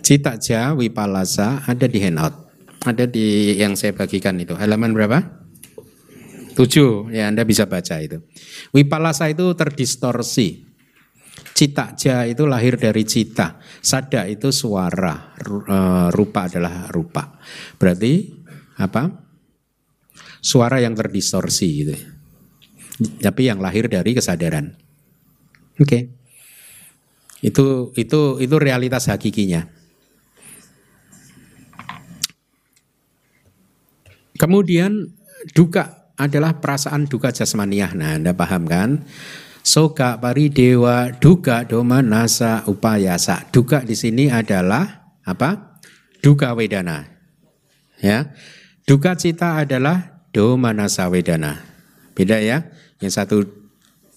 Cita ja wipalasa ada di handout. Ada di yang saya bagikan itu. Halaman berapa? Tujuh. Ya Anda bisa baca itu. Wipalasa itu terdistorsi. Cita ja itu lahir dari cita, sada itu suara, e, rupa adalah rupa. Berarti apa? Suara yang terdistorsi gitu. Tapi yang lahir dari kesadaran. Oke. Okay. Itu itu itu realitas hakikinya. Kemudian duka adalah perasaan duka jasmaniah. Nah, Anda paham kan? Soka dewa duka doma nasa upayasa. Duka di sini adalah apa? Duka wedana. Ya. Duka cita adalah doma nasa wedana. Beda ya. Yang satu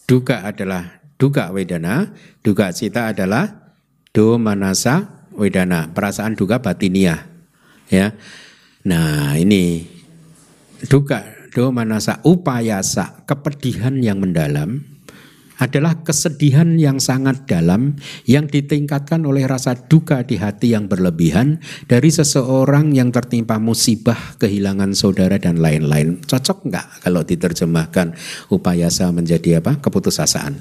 duka adalah duka wedana, duka cita adalah doma nasa wedana. Perasaan duka batinia. Ya. Nah, ini duka doma nasa upayasa, kepedihan yang mendalam adalah kesedihan yang sangat dalam yang ditingkatkan oleh rasa duka di hati yang berlebihan dari seseorang yang tertimpa musibah kehilangan saudara dan lain-lain. Cocok nggak kalau diterjemahkan upayasa menjadi apa? Keputusasaan.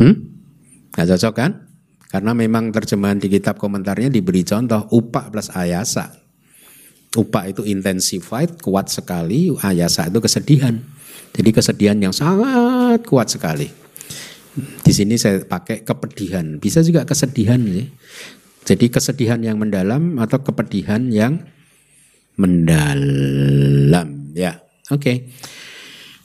Hmm? Nggak cocok kan? Karena memang terjemahan di kitab komentarnya diberi contoh upa plus ayasa. Upa itu intensified, kuat sekali, ayasa itu kesedihan. Jadi kesedihan yang sangat kuat sekali. Di sini saya pakai kepedihan, bisa juga kesedihan ya. Jadi kesedihan yang mendalam atau kepedihan yang mendalam ya. Oke. Okay.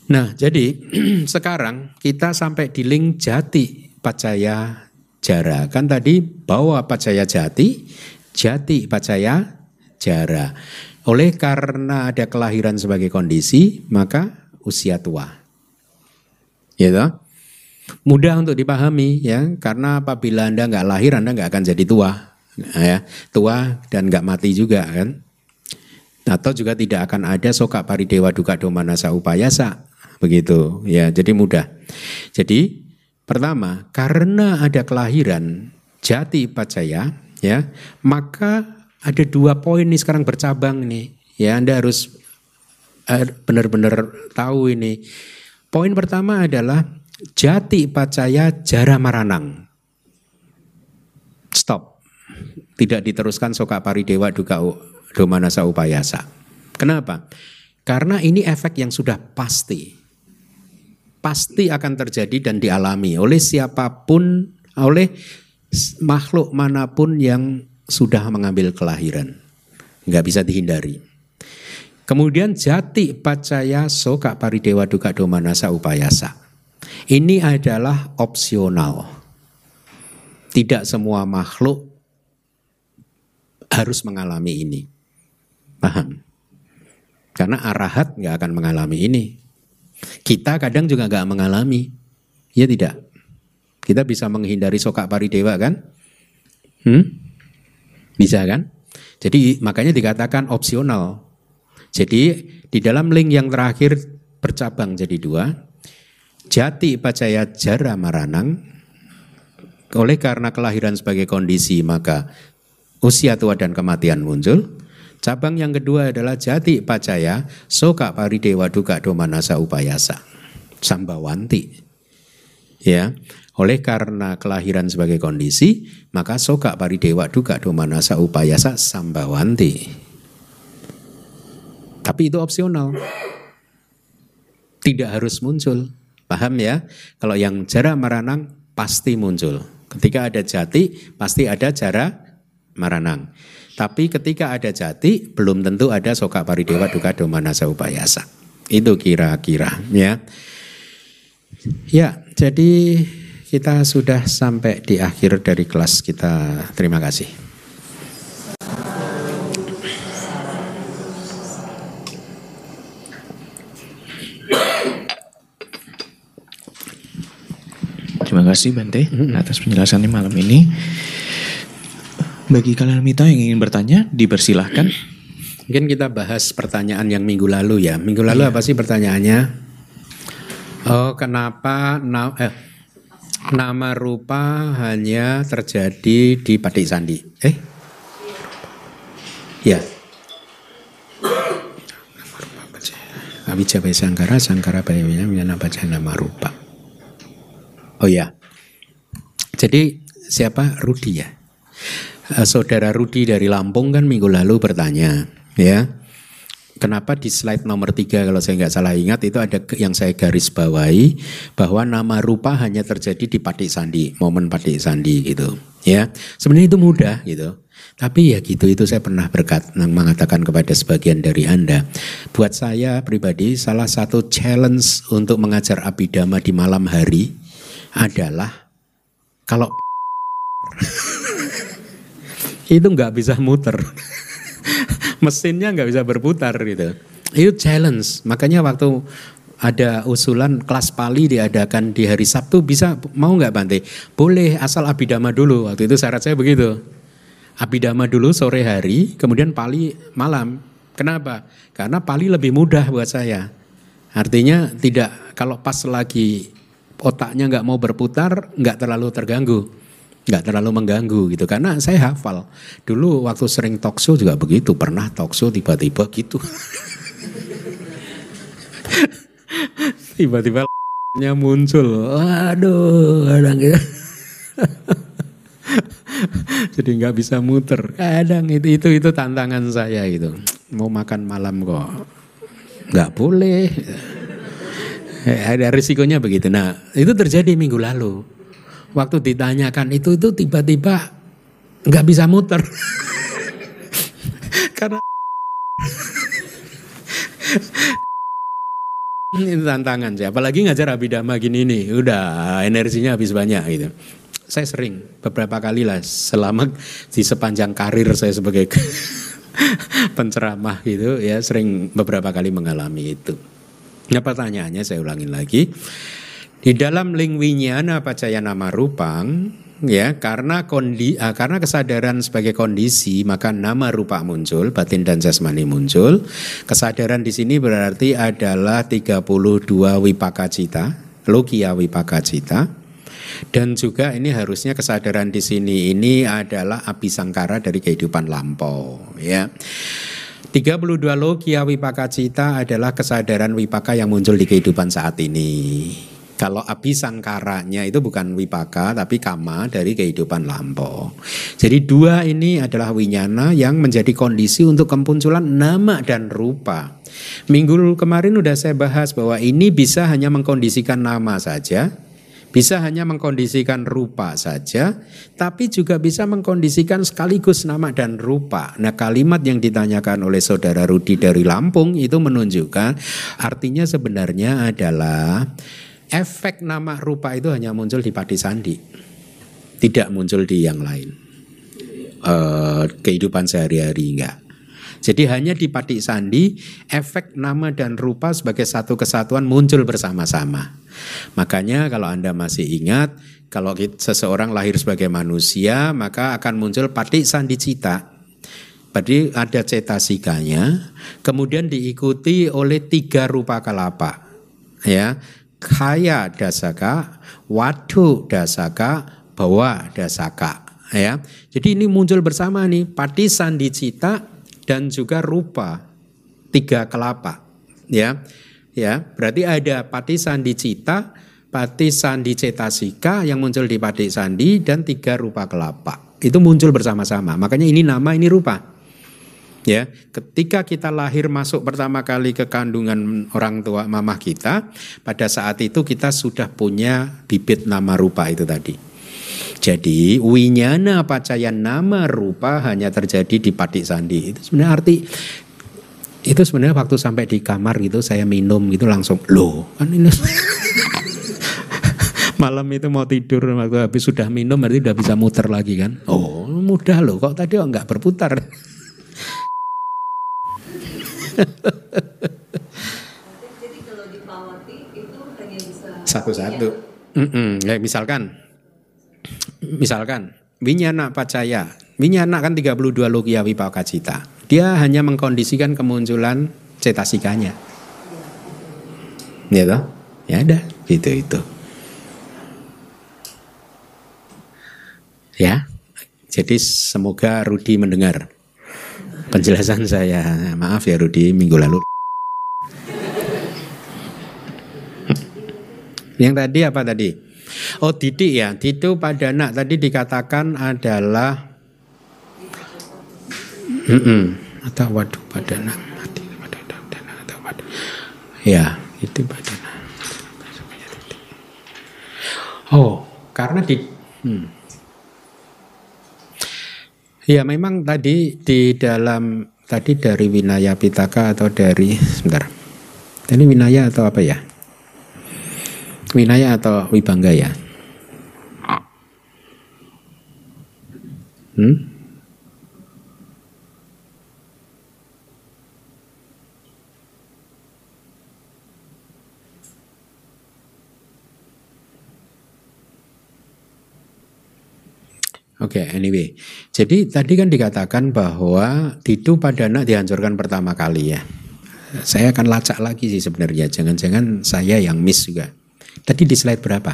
Nah, jadi sekarang kita sampai di link jati pacaya jara. Kan tadi bahwa pacaya jati, jati pacaya jara. Oleh karena ada kelahiran sebagai kondisi, maka usia tua. Ya toh? Mudah untuk dipahami ya, karena apabila Anda nggak lahir Anda nggak akan jadi tua. Ya, tua dan nggak mati juga kan. Atau juga tidak akan ada soka paridewa duka domanasa upayasa. Begitu ya, jadi mudah. Jadi pertama, karena ada kelahiran jati pacaya ya, maka ada dua poin nih sekarang bercabang nih. Ya, Anda harus benar-benar tahu ini. Poin pertama adalah jati pacaya jara maranang. Stop. Tidak diteruskan soka paridewa duka domanasa upayasa. Kenapa? Karena ini efek yang sudah pasti. Pasti akan terjadi dan dialami oleh siapa pun, oleh makhluk mana pun yang sudah mengambil kelahiran. Nggak bisa dihindari. Kemudian jati pacaya soka paridewa duka domanasa upayasa. Ini adalah opsional. Tidak semua makhluk harus mengalami ini. Paham? Karena arahat nggak akan mengalami ini. Kita kadang juga nggak mengalami. Ya tidak. Kita bisa menghindari soka paridewa kan? Hmm? Bisa kan? Jadi makanya dikatakan opsional. Jadi di dalam link yang terakhir bercabang jadi dua. Jati pacaya jara maranang. Oleh karena kelahiran sebagai kondisi maka usia tua dan kematian muncul. Cabang yang kedua adalah jati pacaya soka paridewa duka domanasa upayasa. Sambawanti. Ya, oleh karena kelahiran sebagai kondisi, maka soka paridewa duka domanasa upayasa sambawanti. Tapi itu opsional. Tidak harus muncul. Paham ya? Kalau yang jara maranang pasti muncul. Ketika ada jati, pasti ada jara maranang. Tapi ketika ada jati, belum tentu ada soka paridewa duka domanasa upayasa. Itu kira-kira ya. Ya, jadi kita sudah sampai di akhir dari kelas kita. Terima kasih. Terima kasih Bante atas penjelasannya malam ini. Bagi kalian mita yang ingin bertanya, dipersilahkan. Mungkin kita bahas pertanyaan yang minggu lalu ya. Minggu lalu iya. apa sih pertanyaannya? Oh, kenapa eh, nama rupa hanya terjadi di Padik Sandi. Eh? Ya. Abija Bayi Sangkara, Sangkara Bayi Winyana baca nama rupa. Oh ya. Jadi siapa? Rudi ya. Eh, saudara Rudi dari Lampung kan minggu lalu bertanya, ya Kenapa di slide nomor tiga kalau saya nggak salah ingat itu ada yang saya garis bawahi bahwa nama rupa hanya terjadi di Padik Sandi, momen Padik Sandi gitu. Ya, sebenarnya itu mudah gitu. Tapi ya gitu itu saya pernah berkat mengatakan kepada sebagian dari Anda. Buat saya pribadi salah satu challenge untuk mengajar abidama di malam hari adalah kalau itu nggak bisa muter mesinnya nggak bisa berputar gitu. Itu challenge. Makanya waktu ada usulan kelas pali diadakan di hari Sabtu bisa mau nggak Bante? Boleh asal abidama dulu. Waktu itu syarat saya begitu. Abidama dulu sore hari, kemudian pali malam. Kenapa? Karena pali lebih mudah buat saya. Artinya tidak kalau pas lagi otaknya nggak mau berputar, nggak terlalu terganggu nggak terlalu mengganggu gitu. Karena saya hafal. Dulu waktu sering talk show juga begitu pernah talk show tiba-tiba gitu. Tiba-tiba nya muncul. Aduh kadang gitu. Jadi nggak bisa muter. Kadang itu itu itu tantangan saya itu mau makan malam kok. Nggak boleh ada risikonya begitu. Nah itu terjadi minggu lalu. Waktu ditanyakan itu itu tiba-tiba nggak bisa muter. Karena ini tantangan sih. Apalagi ngajar abidama gini nih. Udah energinya habis banyak gitu. Saya sering beberapa kali lah selama di sepanjang karir saya sebagai penceramah gitu ya sering beberapa kali mengalami itu nah pertanyaannya saya ulangin lagi. Di dalam lingwinyana pacaya nama rupang ya karena kondi uh, karena kesadaran sebagai kondisi maka nama rupa muncul batin dan jasmani muncul. Kesadaran di sini berarti adalah 32 wipaka cita logia wipaka cita Dan juga ini harusnya kesadaran di sini ini adalah abisangkara dari kehidupan lampau ya. 32 logia wipaka cita adalah kesadaran wipaka yang muncul di kehidupan saat ini. Kalau abisangkaranya itu bukan wipaka tapi kama dari kehidupan lampau. Jadi dua ini adalah winyana yang menjadi kondisi untuk kemunculan nama dan rupa. Minggu kemarin udah saya bahas bahwa ini bisa hanya mengkondisikan nama saja, bisa hanya mengkondisikan rupa saja, tapi juga bisa mengkondisikan sekaligus nama dan rupa. Nah, kalimat yang ditanyakan oleh saudara Rudi dari Lampung itu menunjukkan artinya sebenarnya adalah efek nama rupa itu hanya muncul di Pati Sandi, tidak muncul di yang lain. Uh, kehidupan sehari-hari enggak. Jadi hanya di Patik Sandi efek nama dan rupa sebagai satu kesatuan muncul bersama-sama. Makanya kalau Anda masih ingat kalau seseorang lahir sebagai manusia maka akan muncul Patik Sandi Cita. Berarti ada cetasikanya, kemudian diikuti oleh tiga rupa kelapa. Ya, kaya dasaka, wadu dasaka, bawa dasaka. Ya, jadi ini muncul bersama nih, pati sandi cita dan juga rupa tiga kelapa ya. Ya berarti ada pati sandi cita pati sandi cetasika yang muncul di pati sandi dan tiga rupa kelapa. Itu muncul bersama-sama. Makanya ini nama ini rupa. Ya ketika kita lahir masuk pertama kali ke kandungan orang tua mamah kita pada saat itu kita sudah punya bibit nama rupa itu tadi jadi winyana pacaya nama rupa hanya terjadi di patik sandi. Itu sebenarnya arti itu sebenarnya waktu sampai di kamar gitu saya minum gitu langsung loh kan ini malam itu mau tidur waktu habis sudah minum berarti udah bisa muter lagi kan oh mudah loh kok tadi oh, nggak berputar satu-satu mm -mm. ya, misalkan misalkan winyana pacaya, winyana kan 32 logia wipaka cita. Dia hanya mengkondisikan kemunculan cetasikanya. Ya toh? Ya ada, gitu itu. Ya. Jadi semoga Rudi mendengar penjelasan saya. Maaf ya Rudi minggu lalu. Yang tadi apa tadi? Oh didik ya, didik pada anak tadi dikatakan adalah mm atau waduh pada anak ya itu pada. Oh karena di hmm. Ya memang tadi di dalam tadi dari Winaya Pitaka atau dari sebentar. Ini Winaya atau apa ya? Winaya atau Wibangga ya? Hmm? Oke, okay, anyway. Jadi tadi kan dikatakan bahwa Didu Padana dihancurkan pertama kali ya. Saya akan lacak lagi sih sebenarnya. Jangan-jangan saya yang miss juga. Tadi di slide berapa?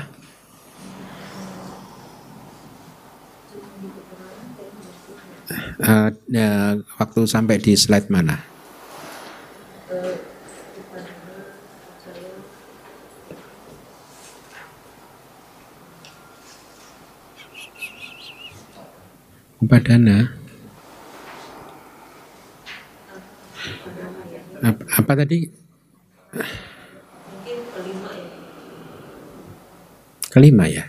Uh, ya, waktu sampai di slide mana? Upadana. Apa, apa tadi? Kelima ya.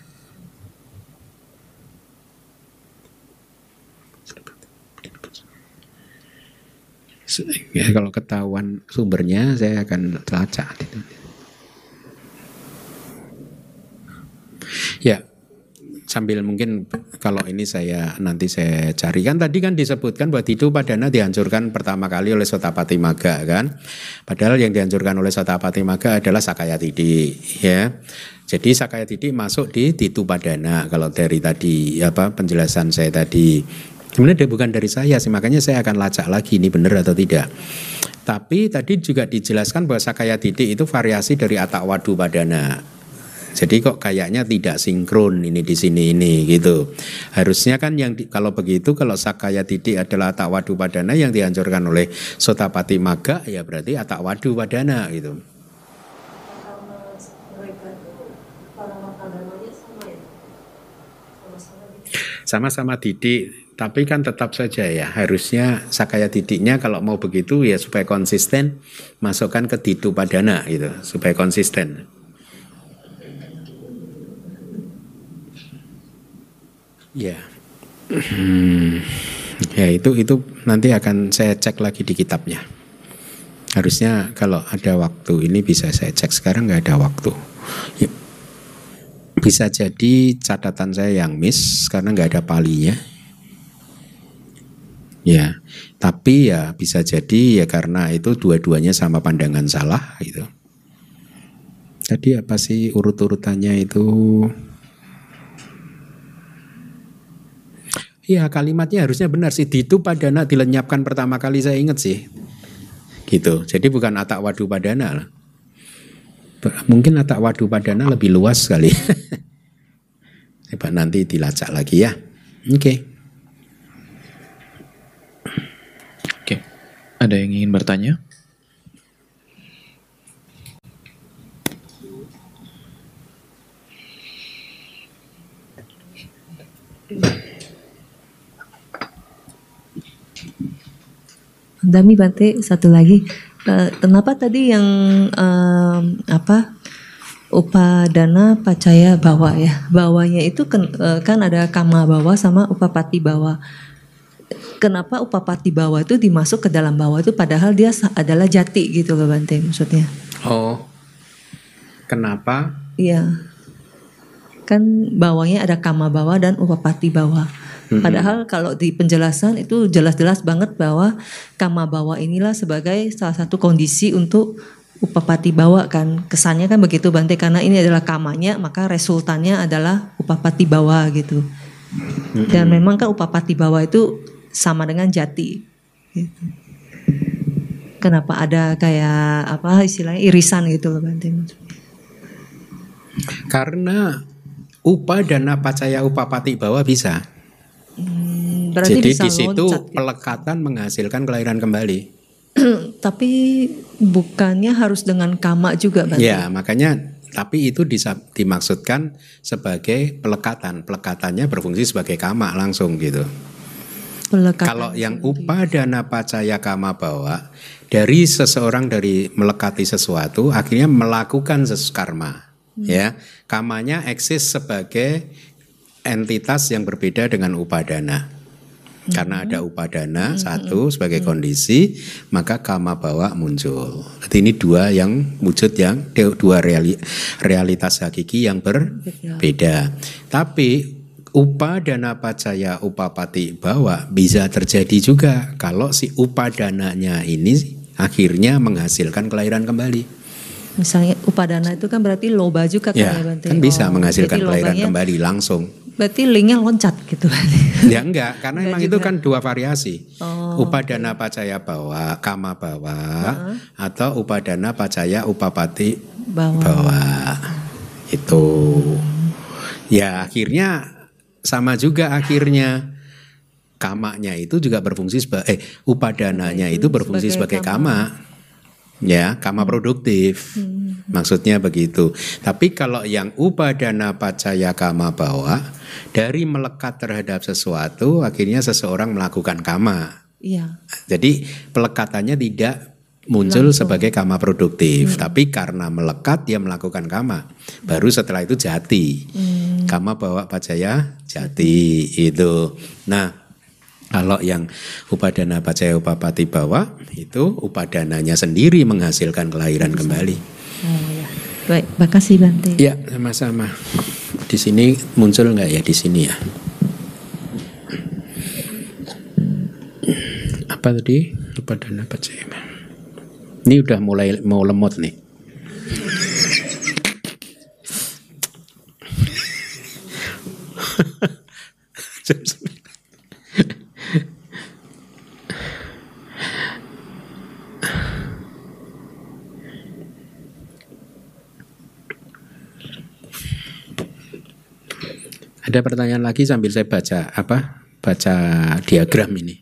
Ya, kalau ketahuan sumbernya saya akan telacak. Ya, sambil mungkin kalau ini saya nanti saya cari kan tadi kan disebutkan bahwa itu padana dihancurkan pertama kali oleh Sotapati Maga kan. Padahal yang dihancurkan oleh Sotapati Maga adalah Sakaya Tidi ya. Jadi Sakaya Tidi masuk di Titu Padana kalau dari tadi apa penjelasan saya tadi. Sebenarnya bukan dari saya sih makanya saya akan lacak lagi ini benar atau tidak. Tapi tadi juga dijelaskan bahwa Sakaya Tidi itu variasi dari Atak Wadu Padana. Jadi kok kayaknya tidak sinkron ini di sini ini gitu. Harusnya kan yang di, kalau begitu kalau sakaya didik adalah atak wadu padana yang dihancurkan oleh sotapati maga ya berarti atak wadu padana gitu. Sama-sama didik, tapi kan tetap saja ya harusnya sakaya didiknya kalau mau begitu ya supaya konsisten masukkan ke didu padana gitu supaya konsisten. Ya, hmm. ya itu itu nanti akan saya cek lagi di kitabnya. Harusnya kalau ada waktu ini bisa saya cek sekarang nggak ada waktu. Ya. Bisa jadi catatan saya yang miss karena nggak ada palinya. Ya, tapi ya bisa jadi ya karena itu dua-duanya sama pandangan salah gitu. Tadi apa sih urut-urutannya itu? Iya kalimatnya harusnya benar sih. Ditu padana dilenyapkan pertama kali saya ingat sih. Gitu. Jadi bukan atak wadu padana. Mungkin atak wadu padana lebih luas sekali. Nanti dilacak lagi ya. Oke. Okay. Oke. Ada yang ingin bertanya? Dami Bante satu lagi. Uh, kenapa tadi yang uh, apa upadana pacaya bawa ya? Bawanya itu kan, uh, kan ada kama bawa sama upapati bawa. Kenapa upapati bawa itu dimasuk ke dalam bawa itu padahal dia adalah jati gitu loh Bante maksudnya? Oh kenapa? Iya. Kan bawahnya ada kama bawa dan upapati bawa Padahal kalau di penjelasan itu jelas-jelas banget bahwa kama bawa inilah sebagai salah satu kondisi untuk upapati bawa kan. Kesannya kan begitu Bante karena ini adalah kamanya maka resultannya adalah upapati bawa gitu. Dan memang kan upapati bawa itu sama dengan jati. Gitu. Kenapa ada kayak apa istilahnya irisan gitu loh Bante Karena upa dan pacaya upapati bawa bisa. Hmm, Jadi di situ loncat, pelekatan menghasilkan kelahiran kembali. tapi bukannya harus dengan kama juga, Bante? Ya, makanya tapi itu dimaksudkan sebagai pelekatan. Pelekatannya berfungsi sebagai kama langsung gitu. Pelekatan Kalau yang upadana pacaya kama bawa dari seseorang dari melekati sesuatu akhirnya melakukan sesuatu karma. Hmm. Ya, kamanya eksis sebagai entitas yang berbeda dengan upadana. Karena ada upadana satu sebagai kondisi, maka kama bawa muncul. Jadi ini dua yang wujud yang dua reali, realitas hakiki yang berbeda. Tapi upadana pacaya upapati bawa bisa terjadi juga kalau si upadananya ini akhirnya menghasilkan kelahiran kembali. Misalnya upadana itu kan berarti loba juga kan ya, ya Kan bisa oh, menghasilkan kelahiran kembali langsung. Berarti linknya loncat gitu Ya enggak, karena enggak emang juga. itu kan dua variasi. Oh, upadana pacaya bawa, kama bawa, uh-huh. atau upadana pacaya upapati bawa. bawa. Itu. Ya akhirnya sama juga akhirnya kamanya itu juga berfungsi sebagai eh upadananya itu berfungsi sebagai, sebagai kama. kama ya kama produktif hmm. maksudnya begitu tapi kalau yang upadana pacaya kama bawa dari melekat terhadap sesuatu akhirnya seseorang melakukan kama iya. jadi pelekatannya tidak muncul Langsung. sebagai kama produktif hmm. tapi karena melekat dia melakukan kama baru setelah itu jati hmm. kama bawa pacaya jati itu nah kalau yang upadana pacaya upapati bawa itu upadananya sendiri menghasilkan kelahiran kembali. Oh, ya. Baik, makasih Bante. Ya, sama-sama. Di sini muncul nggak ya di sini ya? Apa tadi? Upadana pacaya. Ini udah mulai mau lemot nih. Ada pertanyaan lagi sambil saya baca apa? Baca diagram ini.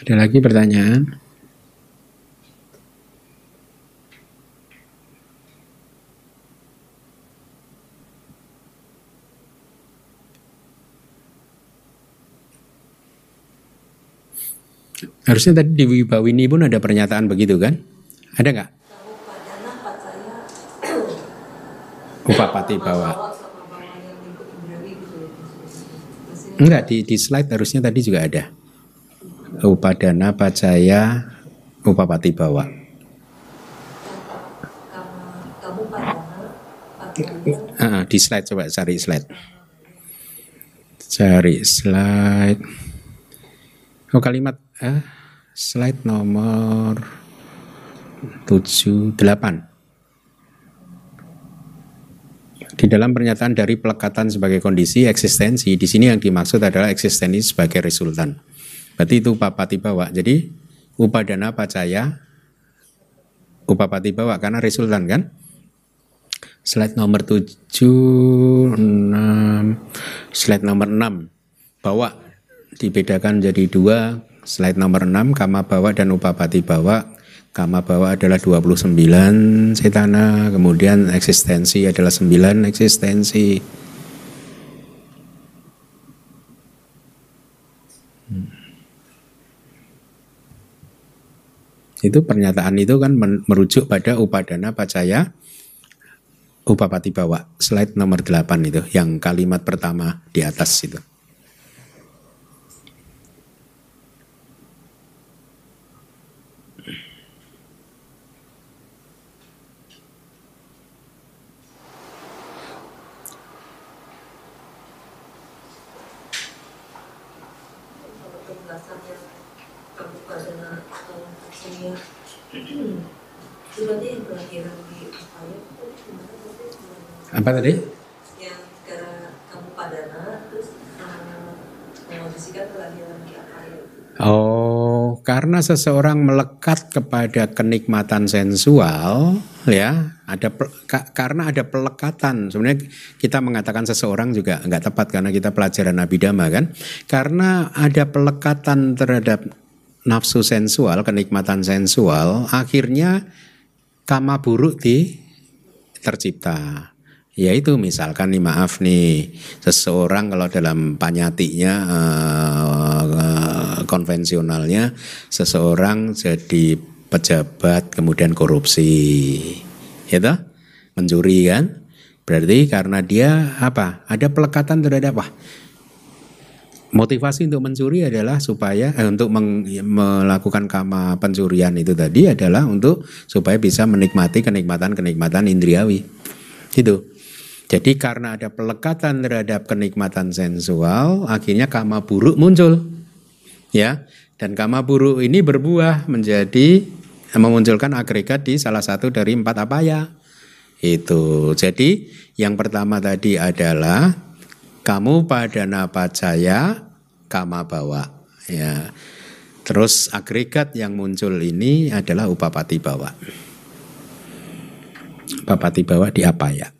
Ada lagi pertanyaan? Harusnya tadi di Wibawini pun ada pernyataan begitu kan? Ada nggak? Upapati bawa. Enggak di di slide harusnya tadi juga ada. Upadana Pacaya Upapati bawa. Ah, di slide coba cari slide. Cari slide. Oh kalimat eh, slide nomor 78. Di dalam pernyataan dari pelekatan sebagai kondisi eksistensi, di sini yang dimaksud adalah eksistensi sebagai resultan. Berarti itu upapati bawa. Jadi upadana pacaya upapati bawa karena resultan kan? Slide nomor 7 6 slide nomor 6 bawa dibedakan jadi dua slide nomor 6 kama bawa dan upapati bawa kama bawa adalah 29 setana. Kemudian eksistensi adalah 9 eksistensi. Hmm. itu pernyataan itu kan merujuk pada upadana pacaya upapati bawa slide nomor 8 itu yang kalimat pertama di atas itu Apa tadi? Yang karena kamu padana terus kelahiran di Oh, karena seseorang melekat kepada kenikmatan sensual, ya, ada ka, karena ada pelekatan. Sebenarnya kita mengatakan seseorang juga nggak tepat karena kita pelajaran Abhidhamma kan, karena ada pelekatan terhadap nafsu sensual, kenikmatan sensual, akhirnya kama buruk di tercipta. Yaitu misalkan nih maaf nih seseorang kalau dalam panyatinya uh, konvensionalnya seseorang jadi pejabat kemudian korupsi, ya toh? mencuri kan? Berarti karena dia apa? Ada pelekatan terhadap wah motivasi untuk mencuri adalah supaya eh, untuk meng, melakukan kama pencurian itu tadi adalah untuk supaya bisa menikmati kenikmatan-kenikmatan indriawi. Gitu. Jadi karena ada pelekatan terhadap kenikmatan sensual, akhirnya kama buruk muncul. Ya. Dan kama buruk ini berbuah menjadi memunculkan agregat di salah satu dari empat apa ya? Itu. Jadi yang pertama tadi adalah kamu pada napacaya kama bawa. Ya. Terus agregat yang muncul ini adalah upapati bawa. Upapati bawa di apa ya?